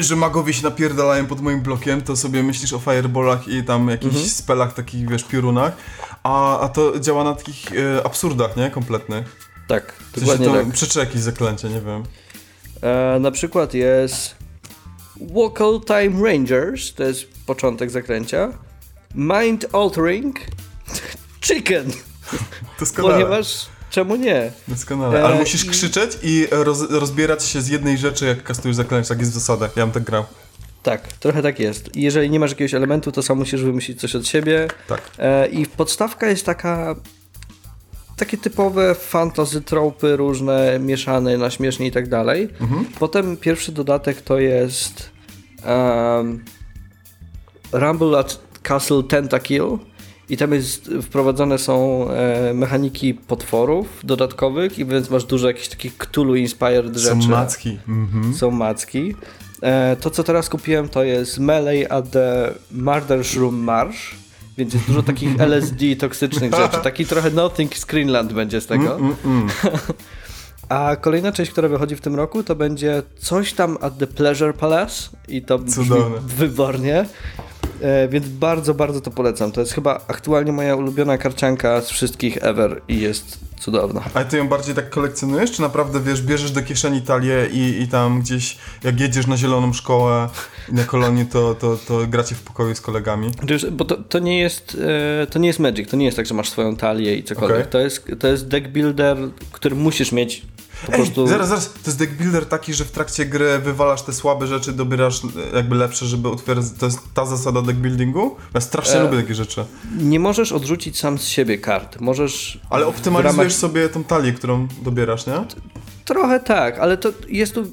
że magowie się napierdalają pod moim blokiem, to sobie myślisz o fireballach i tam jakichś Mhm. spelach, takich, wiesz, piorunach, a, a to działa na takich y, absurdach, nie? Kompletnych. Tak, W sensie dokładnie to tak. przeczy jakieś zaklęcie, nie wiem. E, na przykład jest Vocal Time Rangers, to jest początek zaklęcia. Mind Altering (laughs) Chicken, Doskonale. ponieważ czemu nie? Doskonale. Ale E, musisz i- krzyczeć i roz, rozbierać się z jednej rzeczy, jak kastujesz zaklęcie. Tak jest w zasadach. Ja bym tak grał. Tak, trochę tak jest. Jeżeli nie masz jakiegoś elementu, to sam musisz wymyślić coś od siebie. Tak. E, I podstawka jest taka. Takie typowe fantasy tropy różne, mieszane na śmiesznie i tak dalej. Potem pierwszy dodatek to jest um, Rumble at Castle Tentakill i tam jest wprowadzone są e, mechaniki potworów dodatkowych i więc masz dużo jakichś takich Cthulhu inspired Są rzeczy macki. Mhm. są macki. E, to, co teraz kupiłem, to jest Melee at the Murder Shroom Marsh, więc jest dużo takich (laughs) LSD toksycznych rzeczy. Taki trochę Nothing Screenland będzie z tego. Mm, mm. (laughs) A kolejna część, która wychodzi w tym roku, to będzie coś tam at the Pleasure Palace i to Cudowne. wybornie. E, więc bardzo, bardzo to polecam. To jest chyba aktualnie moja ulubiona karcianka z wszystkich ever i jest cudowna. Ale ty ją bardziej tak kolekcjonujesz, czy naprawdę, wiesz, bierzesz do kieszeni talię i, i tam gdzieś, jak jedziesz na zieloną szkołę na kolonii, to, to, to gracie w pokoju z kolegami? Wiesz, bo to, to, nie jest, e, to nie jest Magic, to nie jest tak, że masz swoją talię i cokolwiek. Okej. To, jest, to jest deck builder, który musisz mieć po Ej, prostu... zaraz, zaraz, to jest deck builder taki, że w trakcie gry wywalasz te słabe rzeczy, dobierasz jakby lepsze, żeby utwierdzić, to jest ta zasada deck buildingu? Ja strasznie E, lubię takie rzeczy. Nie możesz odrzucić sam z siebie kart. Możesz... Ale optymalizujesz ramach- sobie tą talię, którą dobierasz, nie? Trochę tak, ale to jest tu...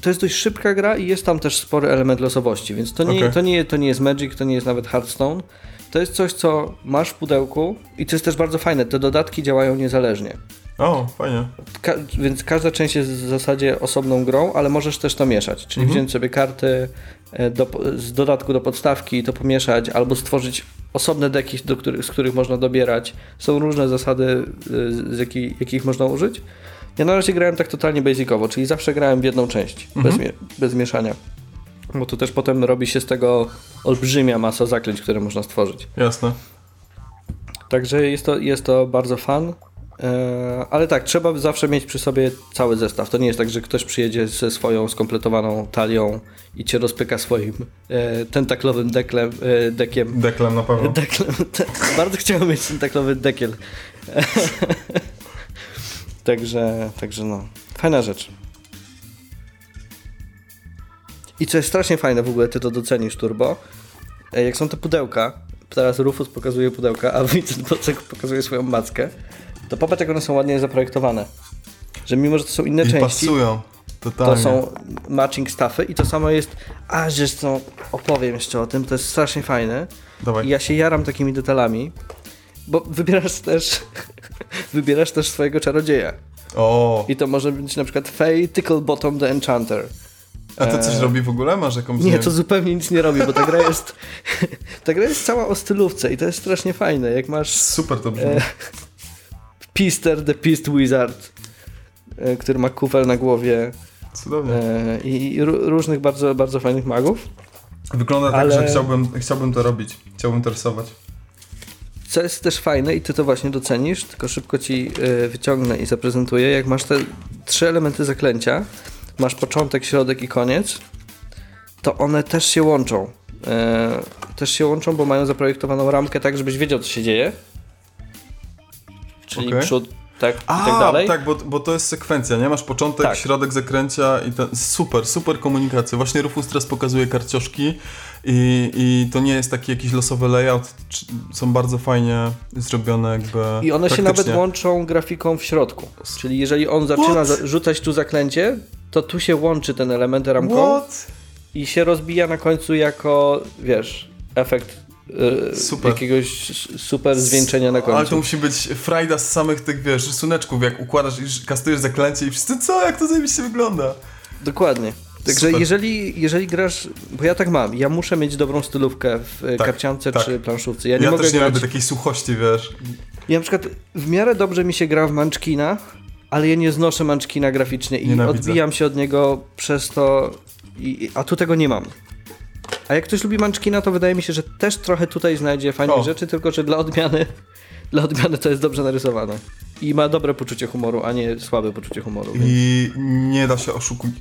To jest dość szybka gra i jest tam też spory element losowości, więc to nie, Okej. to, nie, to nie jest Magic, to nie jest nawet Hearthstone. To jest coś, co masz w pudełku i to jest też bardzo fajne. Te dodatki działają niezależnie. O, fajnie. Ka- więc każda część jest w zasadzie osobną grą, ale możesz też to mieszać. Czyli Mhm. wziąć sobie karty e, do, z dodatku do podstawki i to pomieszać, albo stworzyć osobne deki, do których, z których można dobierać. Są różne zasady, e, z jakich, jakich można użyć. Ja na razie grałem tak totalnie basicowo, czyli zawsze grałem w jedną część, bez, mie- bez mieszania. Bo to też potem robi się z tego olbrzymia masa zaklęć, które można stworzyć. Jasne. Także jest to, jest to bardzo fan. E, Ale tak, trzeba zawsze mieć przy sobie cały zestaw. To nie jest tak, że ktoś przyjedzie ze swoją skompletowaną talią i cię rozpyka swoim e, tentaklowym deklem, e, dekiem. Deklem na pewno. (laughs) Deklem, te, bardzo chciałem mieć tentaklowy dekiel. (laughs) także, także no, fajna rzecz. I co jest strasznie fajne w ogóle, ty to docenisz, Turbo, e, jak są te pudełka, teraz Rufus pokazuje pudełka, a Vincent Bocek pokazuje swoją mackę, to popatrz jak one są ładnie zaprojektowane. Że mimo, że to są inne I części, pasują. Totalnie. to są matching stuffy i to samo jest, a że co, opowiem jeszcze o tym, to jest strasznie fajne. Dawaj. I ja się jaram takimi detalami, bo wybierasz też, (laughs) wybierasz też swojego czarodzieja. O, I to może być na przykład Faye Ticklebottom the Enchanter. a to coś Eee, robi w ogóle? Masz jakąś... Nie, to zupełnie nic nie robi, bo ta gra jest (laughs) ta gra jest cała o stylówce i to jest strasznie fajne. Jak masz Super to brzmi. Pister the Pist Wizard, e, który ma kufel na głowie Cudownie. e, i ró- różnych bardzo, bardzo fajnych magów. Wygląda tak, ale- że chciałbym, chciałbym to robić. Chciałbym to rysować. Co jest też fajne i ty to właśnie docenisz, tylko szybko ci e, wyciągnę i zaprezentuję. Jak masz te trzy elementy zaklęcia, masz początek, środek i koniec, to one też się łączą. Też się łączą, bo mają zaprojektowaną ramkę tak, żebyś wiedział, co się dzieje. Czyli Okej. przód, tak A, i tak dalej. tak, bo, bo to jest sekwencja, nie? Masz początek, Tak. środek zakręcia i ten... Super, super komunikacja. Właśnie Rufus teraz pokazuje karcioszki i, i to nie jest taki jakiś losowy layout. Są bardzo fajnie zrobione jakby I one się nawet praktycznie. łączą grafiką w środku. Czyli jeżeli on zaczyna What? rzucać tu zaklęcie, to tu się łączy ten element ramką. What? i się rozbija na końcu jako, wiesz, efekt Super. jakiegoś super zwieńczenia na Ale to końcu. musi być frajda z samych tych, wiesz, rysuneczków, jak układasz i kastujesz zaklęcie i wszyscy, co, jak to zajebiście wygląda? Dokładnie. Także Super. jeżeli, jeżeli grasz, bo ja tak mam, ja muszę mieć dobrą stylówkę w y, Tak, karciance tak. czy planszówce. Ja Ja, nie mogę też nie grać. lubię takiej suchości, wiesz. Ja na przykład w miarę dobrze mi się gra w Munchkina, ale ja nie znoszę Munchkina graficznie i Nienawidzę. odbijam się od niego przez to, i, a tu tego nie mam. A jak ktoś lubi Munchkina, to wydaje mi się, że też trochę tutaj znajdzie fajnych O. rzeczy, tylko że dla odmiany, (laughs) dla odmiany to jest dobrze narysowane. I ma dobre poczucie humoru, a nie słabe poczucie humoru. Więc... I nie da się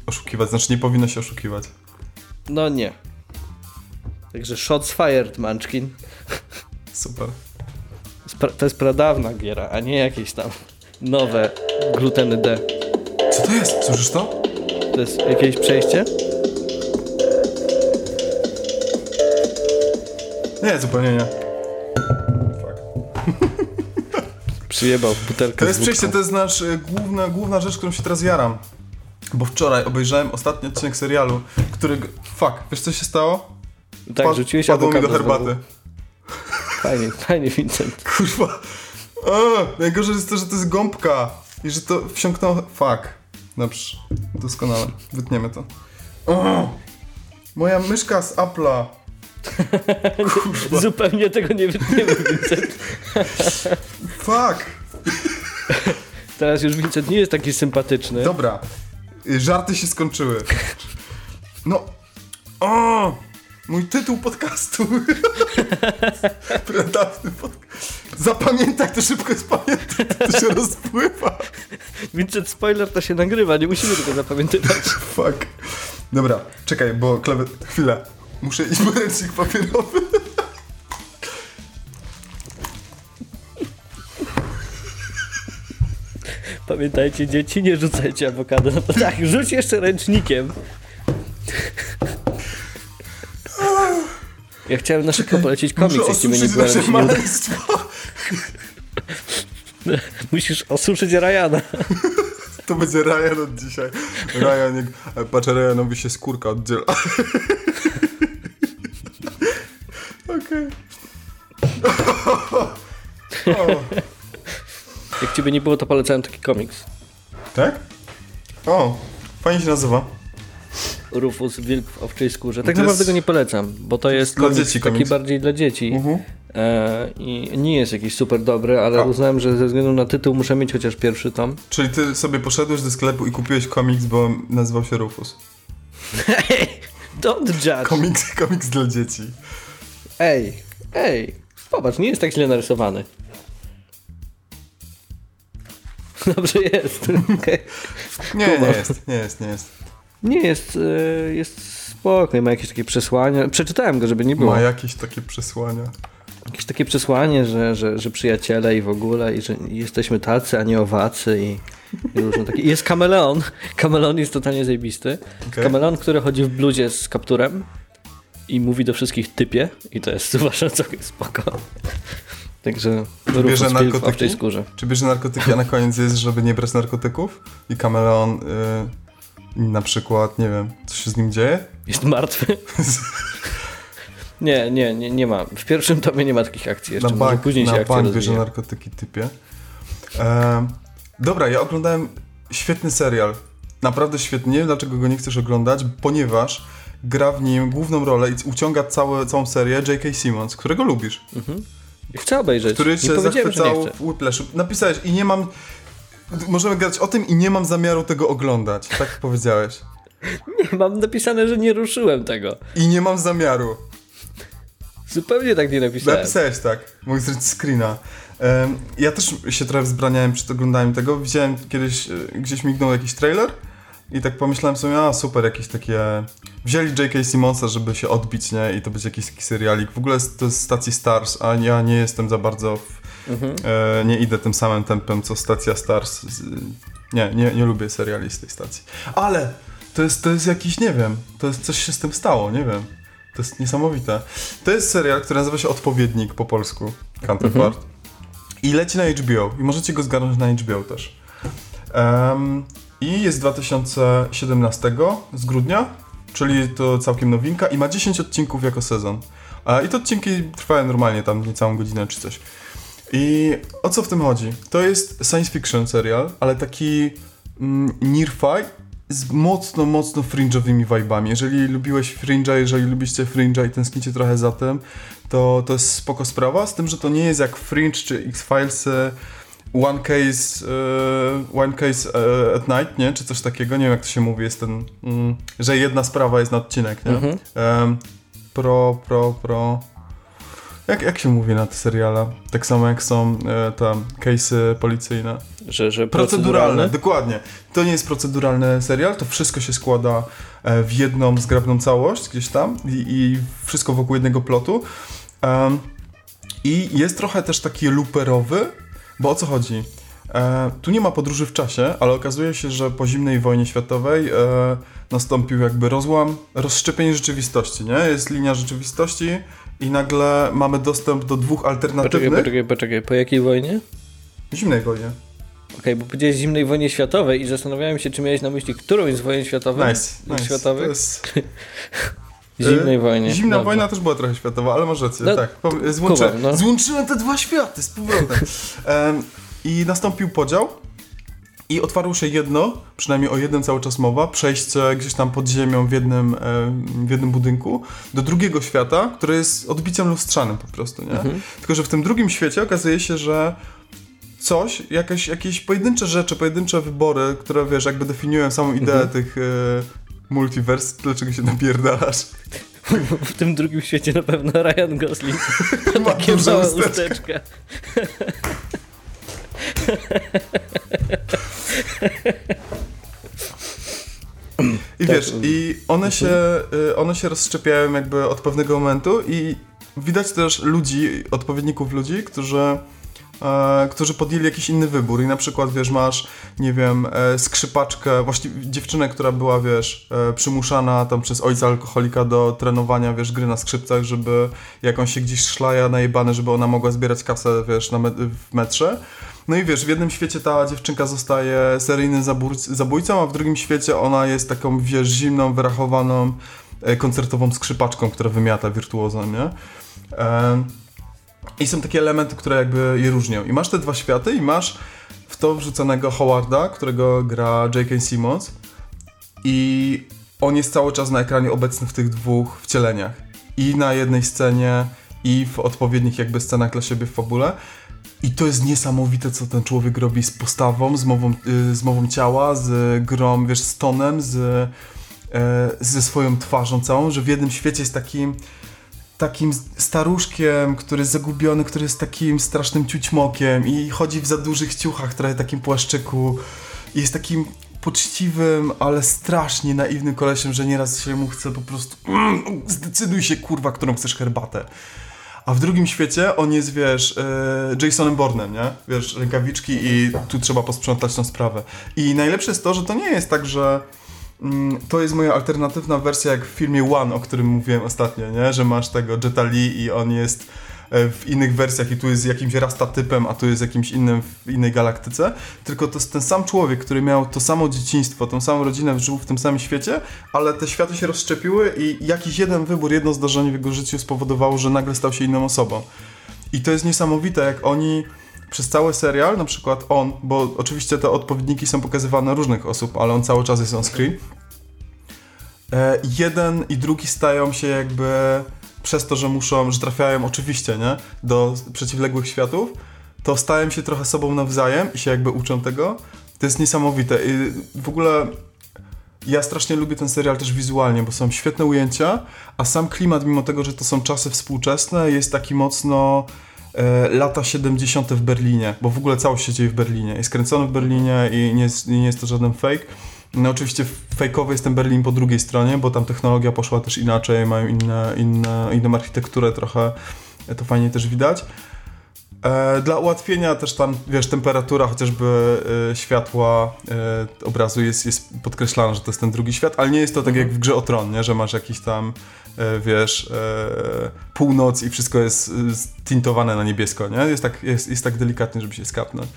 oszukiwać, znaczy nie powinno się oszukiwać. No nie. Także shots fired, Munchkin. Super. To jest pradawna giera, a nie jakieś tam nowe gluteny D. Co to jest? Słyszysz to? To jest jakieś przejście? Nie, zupełnie nie. Przyjebał butelkę To jest przejście, to jest nasz y, główna, główna rzecz, którą się teraz jaram. Bo wczoraj obejrzałem ostatni odcinek serialu, którego... Fuck, wiesz co się stało? Tak, Pad- rzuciłeś Padło mi do herbaty. znowu. Fajnie, fajnie, Vincent. (laughs) Kurwa. A, najgorzej jest to, że to jest gąbka. I że to wsiąknęło... Fuck. Dobrze. Doskonale. Wytniemy to. O, moja myszka z Apple'a. (laughs) Zupełnie tego nie wytniemy, Vincent. (laughs) Fuck. Teraz już Vincent nie jest taki sympatyczny. Dobra. Y, Żarty się skończyły. No. O! Mój tytuł podcastu. (laughs) Pradawny podcast. Zapamiętaj to szybko jest pamiętaj, to się rozpływa. Vincent, spoiler to się nagrywa, nie musimy tego zapamiętywać. Fuck. Dobra, czekaj, bo klawę... Chwilę. Muszę iść po ręcznik papierowy. Pamiętajcie, dzieci, nie rzucajcie awokado. No to tak, rzuć jeszcze ręcznikiem. Ja chciałem na szybko polecić komiks, jak ciebie nie było, nasze nie uda. Musisz osuszyć Ryana. To będzie Ryan od dzisiaj. Ryan, jak... e, Patrz, Ryanowi się skórka oddziela. Jak ciebie nie było, to polecałem taki komiks. Tak? O, fajnie się nazywa. Rufus, wilk w owczej skórze. Tak To naprawdę jest- go nie polecam, bo to jest dla komiks dzieci taki komiks. bardziej dla dzieci. Mhm. E, I nie jest jakiś super dobry, ale A. uznałem, że ze względu na tytuł muszę mieć chociaż pierwszy tom. Czyli ty sobie poszedłeś do sklepu i kupiłeś komiks, bo nazywał się Rufus. (laughs) Don't judge! Komiks, komiks dla dzieci. Ej, ej, popatrz, nie jest tak źle narysowany. (laughs) Dobrze jest. Nie, nie jest, nie jest, nie jest. Nie jest, e, jest spokojny, ma jakieś takie przesłania. Przeczytałem go, żeby nie było. Ma jakieś takie przesłania. jakieś takie przesłanie, że, że, że przyjaciele i w ogóle, i że jesteśmy tacy, a nie owacy i, i różne takie. I jest kameleon. Kameleon jest totalnie zajebisty. Okej. Kameleon, który chodzi w bluzie z kapturem i mówi do wszystkich typie i to jest (laughs) uważam całkiem spoko. Także Bierze Pilk w narkotyki? owczej skórze. Czy bierze narkotyki, a na koniec jest, żeby nie brać narkotyków? I kameleon y, na przykład, nie wiem, co się z nim dzieje? Jest martwy? (laughs) Nie, nie, nie, nie ma. W pierwszym tomie nie ma takich akcji jeszcze. na Może bank, później się na akcja bank bierze narkotyki typie. Em, dobra, ja oglądałem świetny serial. Naprawdę świetny. Nie wiem, dlaczego go nie chcesz oglądać, ponieważ gra w nim główną rolę i uciąga całe, całą serię J.K. Simmons, którego lubisz. Chcę obejrzeć. Który nie się nie zachwycał w Whiplashu. Napisałeś i nie mam... Możemy gadać o tym i nie mam zamiaru tego oglądać. Tak powiedziałeś. (laughs) Mam napisane, że nie ruszyłem tego. I nie mam zamiaru. Zupełnie tak nie napisałem. Napisałeś tak. Mogę zrobić screena. Ja też się trochę wzbraniałem przed oglądaniem tego. Widziałem kiedyś, e, gdzieś mignął jakiś trailer i tak pomyślałem sobie, a super, jakieś takie... Wzięli J.K. Simonsa, żeby się odbić, nie? I to będzie jakiś taki serialik. W ogóle to jest stacji Stars, a ja nie jestem za bardzo... W, e, nie idę tym samym tempem, co stacja Stars. Nie, nie, nie lubię seriali z tej stacji. Ale to jest, to jest jakiś, nie wiem, to jest coś się z tym stało, nie wiem. To jest niesamowite. To jest serial, który nazywa się Odpowiednik po polsku. Counterpart. I leci na HBO. I możecie go zgarnąć na HBO też. Em, I jest 2017 z grudnia, czyli to całkiem nowinka i ma 10 odcinków jako sezon. I te odcinki trwają normalnie tam niecałą godzinę czy coś. I o co w tym chodzi? To jest science fiction serial, ale taki mm, near-fi z mocno, mocno fringe'owymi vibami. Jeżeli lubiłeś fringe'a, jeżeli lubicie fringe'a i tęsknicie trochę za tym, to, to jest spoko sprawa, z tym, że to nie jest jak Fringe czy X-Files e, One Case, e, one case e, at Night, nie? Czy coś takiego, nie wiem jak to się mówi, jest ten, mm, że jedna sprawa jest na odcinek, nie? Mhm. Em, pro, pro, pro... Jak, jak się mówi na te seriale? Tak samo jak są e, tam case'y policyjne. Że, że Proceduralne, dokładnie. To nie jest proceduralny serial, to wszystko się składa e, w jedną zgrabną całość gdzieś tam i, i wszystko wokół jednego plotu. I jest trochę też taki looperowy, bo o co chodzi? E, tu nie ma podróży w czasie, ale okazuje się, że po zimnej wojnie światowej e, nastąpił jakby rozłam, rozszczepienie rzeczywistości, nie? Jest linia rzeczywistości i nagle mamy dostęp do dwóch Poczekaj, alternatywnych... poczekaj, poczekaj. Po jakiej wojnie? Zimnej wojnie. Okej, bo powiedziałeś zimnej wojnie światowej i zastanawiałem się, czy miałeś na myśli którąś z wojen światowych? Nice, nice. Światowych? To jest... (laughs) Zimnej E, wojnie. Zimna wojna też była trochę światowa, ale masz rację, No, tak. Pom- Złączy, kumam, no. Złączyłem te dwa światy z powrotem. (laughs) Em, I nastąpił podział i otwarło się jedno, przynajmniej o jednym cały czas mowa, przejście gdzieś tam pod ziemią w jednym, em, w jednym budynku do drugiego świata, który jest odbiciem lustrzanym po prostu, nie? Mhm. Tylko, że w tym drugim świecie okazuje się, że coś, jakieś, jakieś pojedyncze rzeczy, pojedyncze wybory, które wiesz, jakby definiują samą ideę Mhm. tych e, multiwers, dlaczego się napierdalasz. W tym drugim świecie na pewno Ryan Gosling. (laughs) Ma Takie małe usteczka. I Tak. wiesz, i one się, y, one się rozszczepiają jakby od pewnego momentu i widać też ludzi, odpowiedników ludzi, którzy, którzy podjęli jakiś inny wybór i na przykład, wiesz, masz, nie wiem, e, skrzypaczkę, właściwie dziewczynę, która była, wiesz, e, przymuszana tam przez ojca alkoholika do trenowania, wiesz, gry na skrzypcach, żeby jak on się gdzieś szlaja najebany, żeby ona mogła zbierać kasę, wiesz, na me w metrze. No i wiesz, w jednym świecie ta dziewczynka zostaje seryjnym zabójc- zabójcą, a w drugim świecie ona jest taką, wiesz, zimną, wyrachowaną, e, koncertową skrzypaczką, która wymiata wirtuozem, nie? I są takie elementy, które jakby je różnią. I masz te dwa światy i masz w to wrzuconego Howarda, którego gra J.K. Simmons i on jest cały czas na ekranie obecny w tych dwóch wcieleniach. I na jednej scenie, i w odpowiednich jakby scenach dla siebie w fabule. I to jest niesamowite, co ten człowiek robi z postawą, z mową, y, z mową ciała, z grą, wiesz, z tonem, z, e, ze swoją twarzą całą, że w jednym świecie jest takim takim staruszkiem, który jest zagubiony, który jest takim strasznym ciućmokiem i chodzi w za dużych ciuchach, trochę takim płaszczyku i jest takim poczciwym, ale strasznie naiwnym kolesiem, że nieraz się mu chce po prostu mm, zdecyduj się, kurwa, którą chcesz herbatę. A w drugim świecie on jest, wiesz, e, Jasonem Bournem, nie? Wiesz, rękawiczki i tu trzeba posprzątać tą sprawę. I najlepsze jest to, że to nie jest tak, że to jest moja alternatywna wersja jak w filmie One, o którym mówiłem ostatnio, nie? Że masz tego Jetta Lee i on jest e, w innych wersjach i tu jest jakimś rastatypem, a tu jest jakimś innym w innej galaktyce, tylko to jest ten sam człowiek, który miał to samo dzieciństwo, tą samą rodzinę, żył w tym samym świecie, ale te światy się rozszczepiły i jakiś jeden wybór, jedno zdarzenie w jego życiu spowodowało, że nagle stał się inną osobą. I to jest niesamowite, jak oni przez cały serial, na przykład on, bo oczywiście te odpowiedniki są pokazywane różnych osób, ale on cały czas jest on screen, e, jeden i drugi stają się jakby przez to, że muszą, że trafiają oczywiście, nie, do przeciwległych światów, to stają się trochę sobą nawzajem i się jakby uczą tego. To jest niesamowite. I w ogóle ja strasznie lubię ten serial też wizualnie, bo są świetne ujęcia, a sam klimat, mimo tego, że to są czasy współczesne, jest taki mocno lata 70. w Berlinie, bo w ogóle całość się dzieje w Berlinie. Jest kręcony w Berlinie i nie jest, nie jest to żaden fake. No oczywiście fejkowy jest ten Berlin po drugiej stronie, bo tam technologia poszła też inaczej, mają inne, inne, inną architekturę trochę, to fajnie też widać. E, dla ułatwienia też tam, wiesz, temperatura chociażby e, światła e, obrazu jest, jest podkreślana, że to jest ten drugi świat, ale nie jest to tak jak w grze o tron, nie? że masz jakiś tam, e, wiesz, e, północ i wszystko jest e, tintowane na niebiesko, nie? Jest tak, jest, jest tak delikatnie, żeby się skapnąć.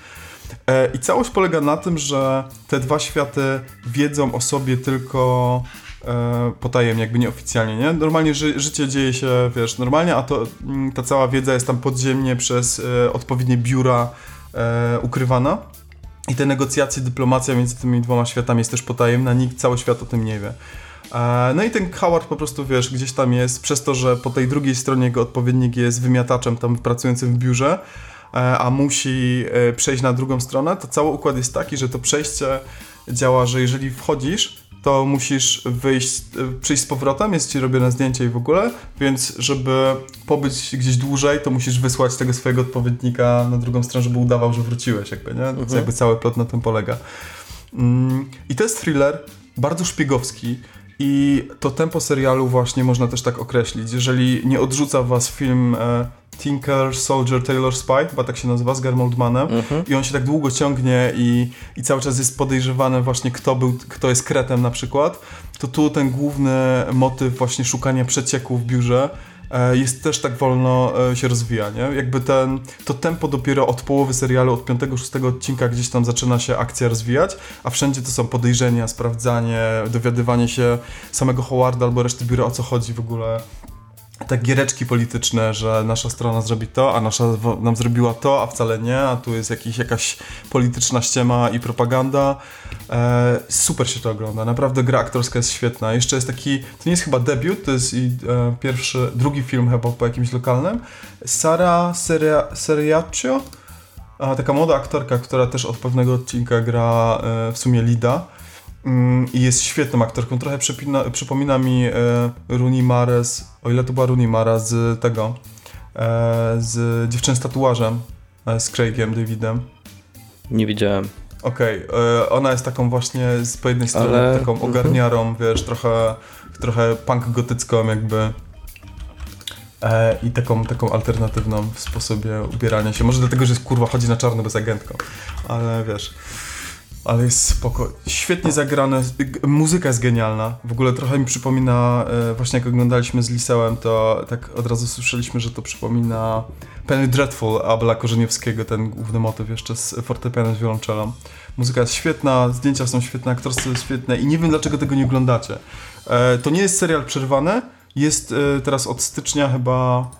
E, I całość polega na tym, że te dwa światy wiedzą o sobie tylko e, potajemnie, jakby nieoficjalnie, nie? Normalnie ży życie dzieje się, wiesz, normalnie, a to mm, ta cała wiedza jest tam podziemnie przez e, odpowiednie biura e, ukrywana. I te negocjacje, dyplomacja między tymi dwoma światami jest też potajemna, nikt, cały świat o tym nie wie. E, No i ten Howard po prostu, wiesz, gdzieś tam jest, przez to, że po tej drugiej stronie jego odpowiednik jest wymiataczem tam pracującym w biurze, e, a musi e, przejść na drugą stronę, to cały układ jest taki, że to przejście działa, że jeżeli wchodzisz, to musisz wyjść, przyjść z powrotem, jest ci robione zdjęcie i w ogóle, więc żeby pobyć gdzieś dłużej, to musisz wysłać tego swojego odpowiednika na drugą stronę, żeby udawał, że wróciłeś jakby, nie? Mhm. Jakby cały plot na tym polega. Mm, I to jest thriller, bardzo szpiegowski i to tempo serialu właśnie można też tak określić. Jeżeli nie odrzuca was film e, Tinker, Soldier, Taylor Spy, chyba tak się nazywa, z Garm Oldmanem Mhm. i on się tak długo ciągnie i, i cały czas jest podejrzewany właśnie kto był, kto jest kretem na przykład, to tu ten główny motyw właśnie szukania przecieku w biurze jest też tak wolno e, się rozwija, nie? Jakby ten, to tempo dopiero od połowy serialu, od 5-6 odcinka gdzieś tam zaczyna się akcja rozwijać, a wszędzie to są podejrzenia, sprawdzanie, dowiadywanie się samego Howarda albo reszty biura o co chodzi w ogóle. Te giereczki polityczne, że nasza strona zrobi to, a nasza nam zrobiła to, a wcale nie, a tu jest jakiś, jakaś polityczna ściema i propaganda. E, super się to ogląda, naprawdę gra aktorska jest świetna. Jeszcze jest taki, to nie jest chyba debiut, to jest i, e, pierwszy, drugi film chyba po jakimś lokalnym. Sara Seria, Seriaccio, taka młoda aktorka, która też od pewnego odcinka gra e, w sumie Lida. Mm, I jest świetną aktorką. Trochę przypina, przypomina mi e, Rooney Mares, o ile to była Rooney Mara z tego, e, z dziewczyn z tatuażem, e, z Craigiem Davidem. Nie widziałem. Okej, e, ona jest taką właśnie z po jednej strony Ale- taką mhm. ogarniarą, wiesz, trochę, trochę punk gotycką jakby. E, I taką, taką alternatywną w sposobie ubierania się. Może dlatego, że jest kurwa chodzi na czarno bez agentką. Ale wiesz. Ale jest spoko. Świetnie zagrane. Muzyka jest genialna. W ogóle trochę mi przypomina, e, właśnie jak oglądaliśmy z Lisełem, to tak od razu słyszeliśmy, że to przypomina Penny Dreadful Abela Korzeniewskiego, ten główny motyw jeszcze z fortepianem z wiolonczelą. Muzyka jest świetna, zdjęcia są świetne, aktorstwo jest świetne i nie wiem dlaczego tego nie oglądacie. E, to nie jest serial przerwany, jest e, teraz od stycznia chyba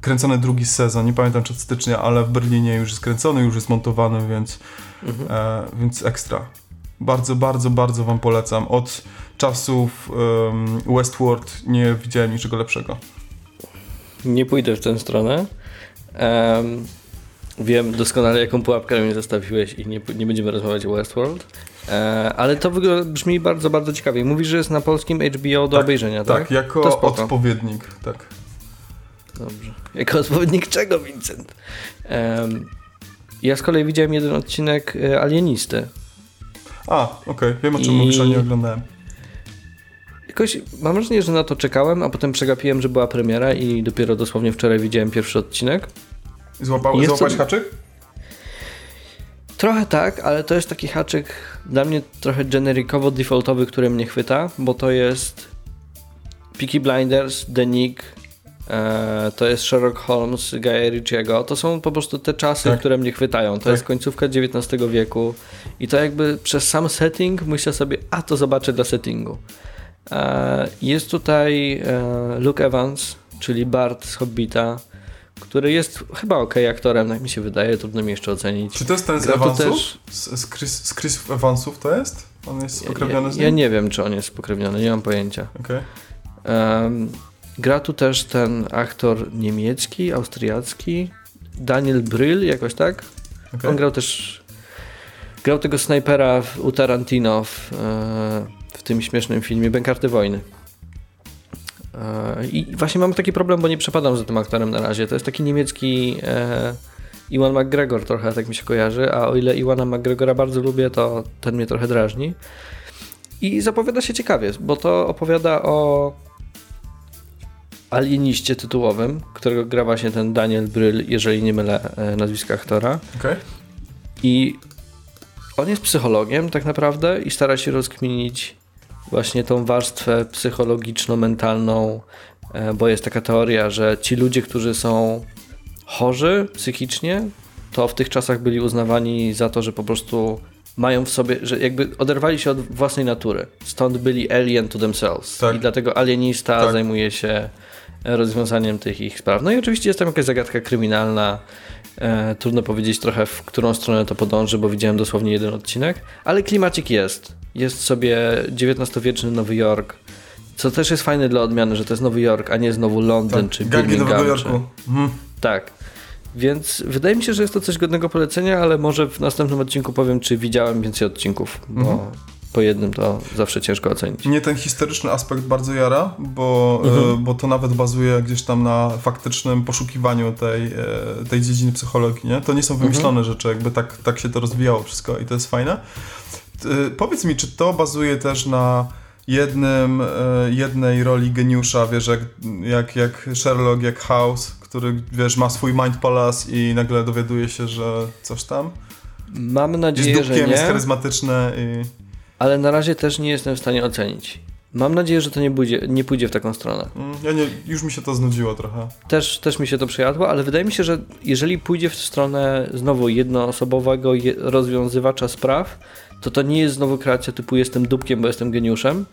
kręcony drugi sezon, nie pamiętam czy od stycznia, ale w Berlinie już jest kręcony, już jest montowany, więc, e, więc ekstra. Bardzo, bardzo, bardzo wam polecam. Od czasów em, Westworld nie widziałem niczego lepszego. Nie pójdę w tę stronę. Em, wiem doskonale, jaką pułapkę mnie zostawiłeś i nie, nie będziemy rozmawiać o Westworld. E, ale to brzmi bardzo, bardzo ciekawie. Mówisz, że jest na polskim HBO do Tak, obejrzenia, tak? Tak, jako odpowiednik, tak. Dobrze. Jako odpowiednik czego, Vincent? Em, ja z kolei widziałem jeden odcinek e, Alienisty. A, okej, wiem o czym I- mówisz, ale nie oglądałem. jakoś mam wrażenie, że na to czekałem, a potem przegapiłem, że była premiera i dopiero dosłownie wczoraj widziałem pierwszy odcinek. Złapał, złapałeś to- haczyk? Trochę tak, ale to jest taki haczyk dla mnie trochę generikowo defaultowy, który mnie chwyta, bo to jest Peaky Blinders, The Nick, to jest Sherlock Holmes Guy Ritchiego. To są po prostu te czasy, Tak. które mnie chwytają. To Tak. jest końcówka XIX wieku i to jakby przez sam setting myślę sobie, a to zobaczę dla settingu. E, jest tutaj e, Luke Evans, czyli Bart z Hobbita, który jest chyba ok aktorem, tak mi się wydaje, trudno mi jeszcze ocenić. Czy to jest ten z Gra Evansów? też- Z, z, Chris, z Chris Evansów to jest? On jest spokrewniony z ja, nim? ja nie wiem, czy on jest spokrewniony, nie mam pojęcia. Okej. Em, gra tu też ten aktor niemiecki, austriacki, Daniel Bryl, jakoś tak. okej. On grał też. Grał tego snajpera w, u Tarantino w, e, w tym śmiesznym filmie Bękarty Wojny. E, I właśnie mam taki problem, bo nie przepadam za tym aktorem na razie. To jest taki niemiecki e, Iwan McGregor, trochę tak mi się kojarzy. A o ile Iwana McGregora bardzo lubię, to ten mnie trochę drażni. I zapowiada się ciekawie, bo to opowiada o alieniście tytułowym, którego gra właśnie ten Daniel Bryl, jeżeli nie mylę e, nazwiska aktora. Okej. I on jest psychologiem tak naprawdę i stara się rozkminić właśnie tą warstwę psychologiczno-mentalną, e, bo jest taka teoria, że ci ludzie, którzy są chorzy psychicznie, to w tych czasach byli uznawani za to, że po prostu mają w sobie, że jakby oderwali się od własnej natury. Stąd byli alien to themselves. Tak. I dlatego alienista Tak. zajmuje się rozwiązaniem tych ich spraw. No i oczywiście jest tam jakaś zagadka kryminalna. E, trudno powiedzieć trochę, w którą stronę to podąży, bo widziałem dosłownie jeden odcinek, ale klimacik jest. Jest sobie XIX-wieczny Nowy Jork, co też jest fajne dla odmiany, że to jest Nowy Jork, a nie znowu Londyn Tak. czy Birmingham. Nowego czy... Jorku. Mhm. Tak. Więc wydaje mi się, że jest to coś godnego polecenia, ale może w następnym odcinku powiem, czy widziałem więcej odcinków, bo Mhm. Po jednym to zawsze ciężko ocenić. Mnie ten historyczny aspekt bardzo jara, bo, Mhm. e, bo to nawet bazuje gdzieś tam na faktycznym poszukiwaniu tej, e, tej dziedziny psychologii, nie? To nie są Mhm. wymyślone rzeczy, jakby tak, tak się to rozwijało wszystko i to jest fajne. E, Powiedz mi, czy to bazuje też na jednym, jednej roli geniusza, wiesz, jak, jak, jak Sherlock, jak House, który, wiesz, ma swój mind palace i nagle dowiaduje się, że coś tam? Mam Jest nadzieję, że dupkiem, jest nie, charyzmatyczny i... ale na razie też nie jestem w stanie ocenić. Mam nadzieję, że to nie pójdzie, nie pójdzie w taką stronę. Mm, Ja nie, już mi się to znudziło trochę. Też, też mi się to przejadło, ale wydaje mi się, że jeżeli pójdzie w stronę znowu jednoosobowego je- rozwiązywacza spraw, to to nie jest znowu kreacja typu jestem dupkiem, bo jestem geniuszem,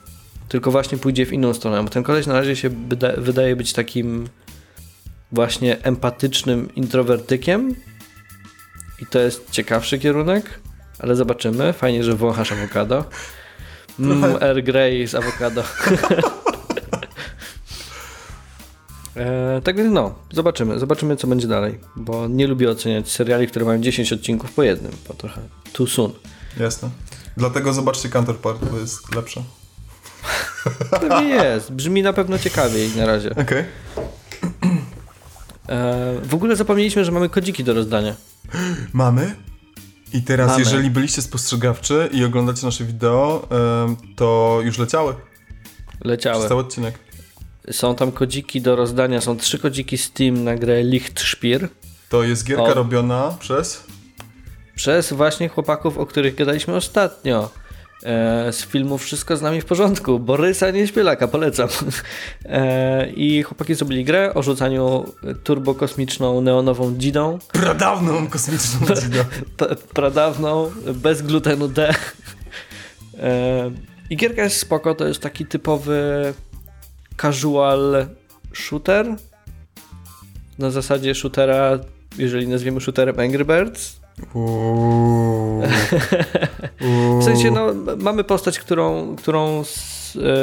tylko właśnie pójdzie w inną stronę, bo ten koleś na razie się wyda wydaje być takim właśnie empatycznym introwertykiem i to jest ciekawszy kierunek, ale zobaczymy. Fajnie, że wąchasz awokado. Mm, (laughs) Earl Grey z awokado. (laughs) E, tak więc no, zobaczymy, zobaczymy co będzie dalej, bo nie lubię oceniać seriali, które mają 10 odcinków po jednym, bo trochę too soon. Jasne. Dlatego zobaczcie Counterpart, bo jest lepsze. (laughs) Pewnie jest, brzmi na pewno ciekawiej na razie. Okej. E, w ogóle zapomnieliśmy, że mamy kodziki do rozdania. Mamy. I teraz, Mamy. jeżeli byliście spostrzegawczy i oglądacie nasze wideo, to już leciały. Leciały. Przez cały odcinek. Są tam kodziki do rozdania, są trzy kodziki Steam na grę Lichtspiel To jest gierka O. robiona przez... przez właśnie chłopaków, o których gadaliśmy ostatnio. E, z filmu Wszystko z nami w porządku. Borysa Nieśpielaka, polecam. E, I chłopaki zrobili grę o rzucaniu turbokosmiczną neonową dzidą. Pradawną kosmiczną dzidę. (laughs) P- pradawną, bez glutenu D. E, I gierka jest spoko, to jest taki typowy casual shooter. Na zasadzie shootera, jeżeli nazwiemy shooterem Angry Birds. Uuu. W sensie, no, mamy postać, którą, którą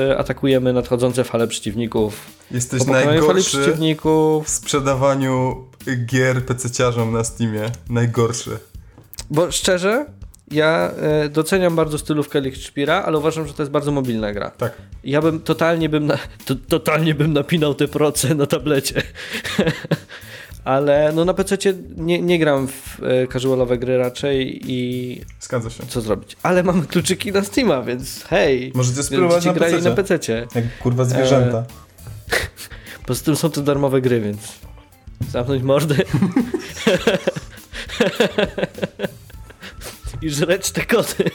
e, atakujemy nadchodzące fale przeciwników. Jesteś najgorszy przeciwników. w sprzedawaniu gier PC-ciarzom na Steamie. Najgorszy. Bo szczerze, ja e, doceniam bardzo stylówkę Lichtspira, ale uważam, że to jest bardzo mobilna gra. Tak. Ja bym totalnie bym, na, to, totalnie bym napinał te proce na tablecie. (laughs) Ale no na PC nie, nie gram w e, casualowe gry raczej i Zgadza się. co zrobić. Ale mamy kluczyki na Steama, więc hej. Możecie spróbować na grali PC-cie. na PC-cie. Jak kurwa zwierzęta. (laughs) Poza tym są to darmowe gry, więc zamknąć mordy. (laughs) I żreć te koty. (laughs)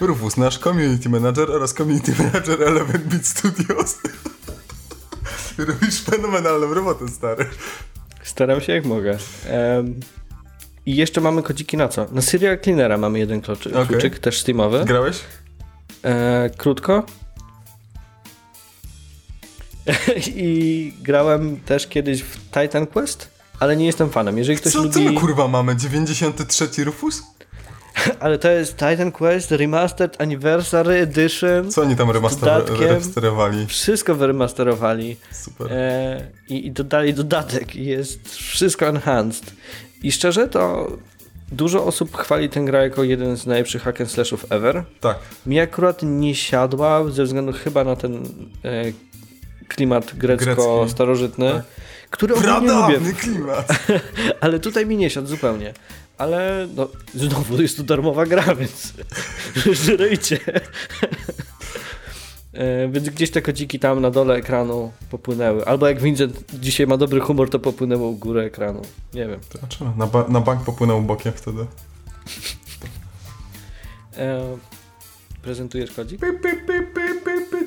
Rufus, nasz community manager oraz community manager Eleven Beat Studios. Robisz fenomenalną robotę, stary. Staram się jak mogę. Em, I jeszcze mamy kodziki na co? Na Serial Cleanera mamy jeden kluczyk, Okej. kluczyk też Steamowy. Grałeś? E, krótko. (laughs) I grałem też kiedyś w Titan Quest, ale nie jestem fanem. Jeżeli ktoś Co, lubi... co my kurwa mamy? 93 Rufus? (laughs) Ale to jest Titan Quest Remastered Anniversary Edition. Co oni tam remasterowali? Wszystko wyremasterowali Super. e, i, i dodali dodatek. Jest wszystko enhanced. I szczerze to dużo osób chwali tę grę jako jeden z najlepszych hack and slashów ever. Tak. Mi akurat nie siadła ze względu chyba na ten e, klimat grecko-starożytny, tak. który ogólnie lubię, Pradawny klimat. (laughs) ale tutaj mi nie siadł zupełnie. Ale no, znowu jest to darmowa gra, więc (laughs) żryjcie. E, Więc gdzieś te kodziki tam na dole ekranu popłynęły. Albo jak Vincent dzisiaj ma dobry humor, to popłynęło u góry ekranu. Nie wiem. Dlaczego? Na, ba- na bank popłynął bokiem wtedy. E, prezentujesz kodzik?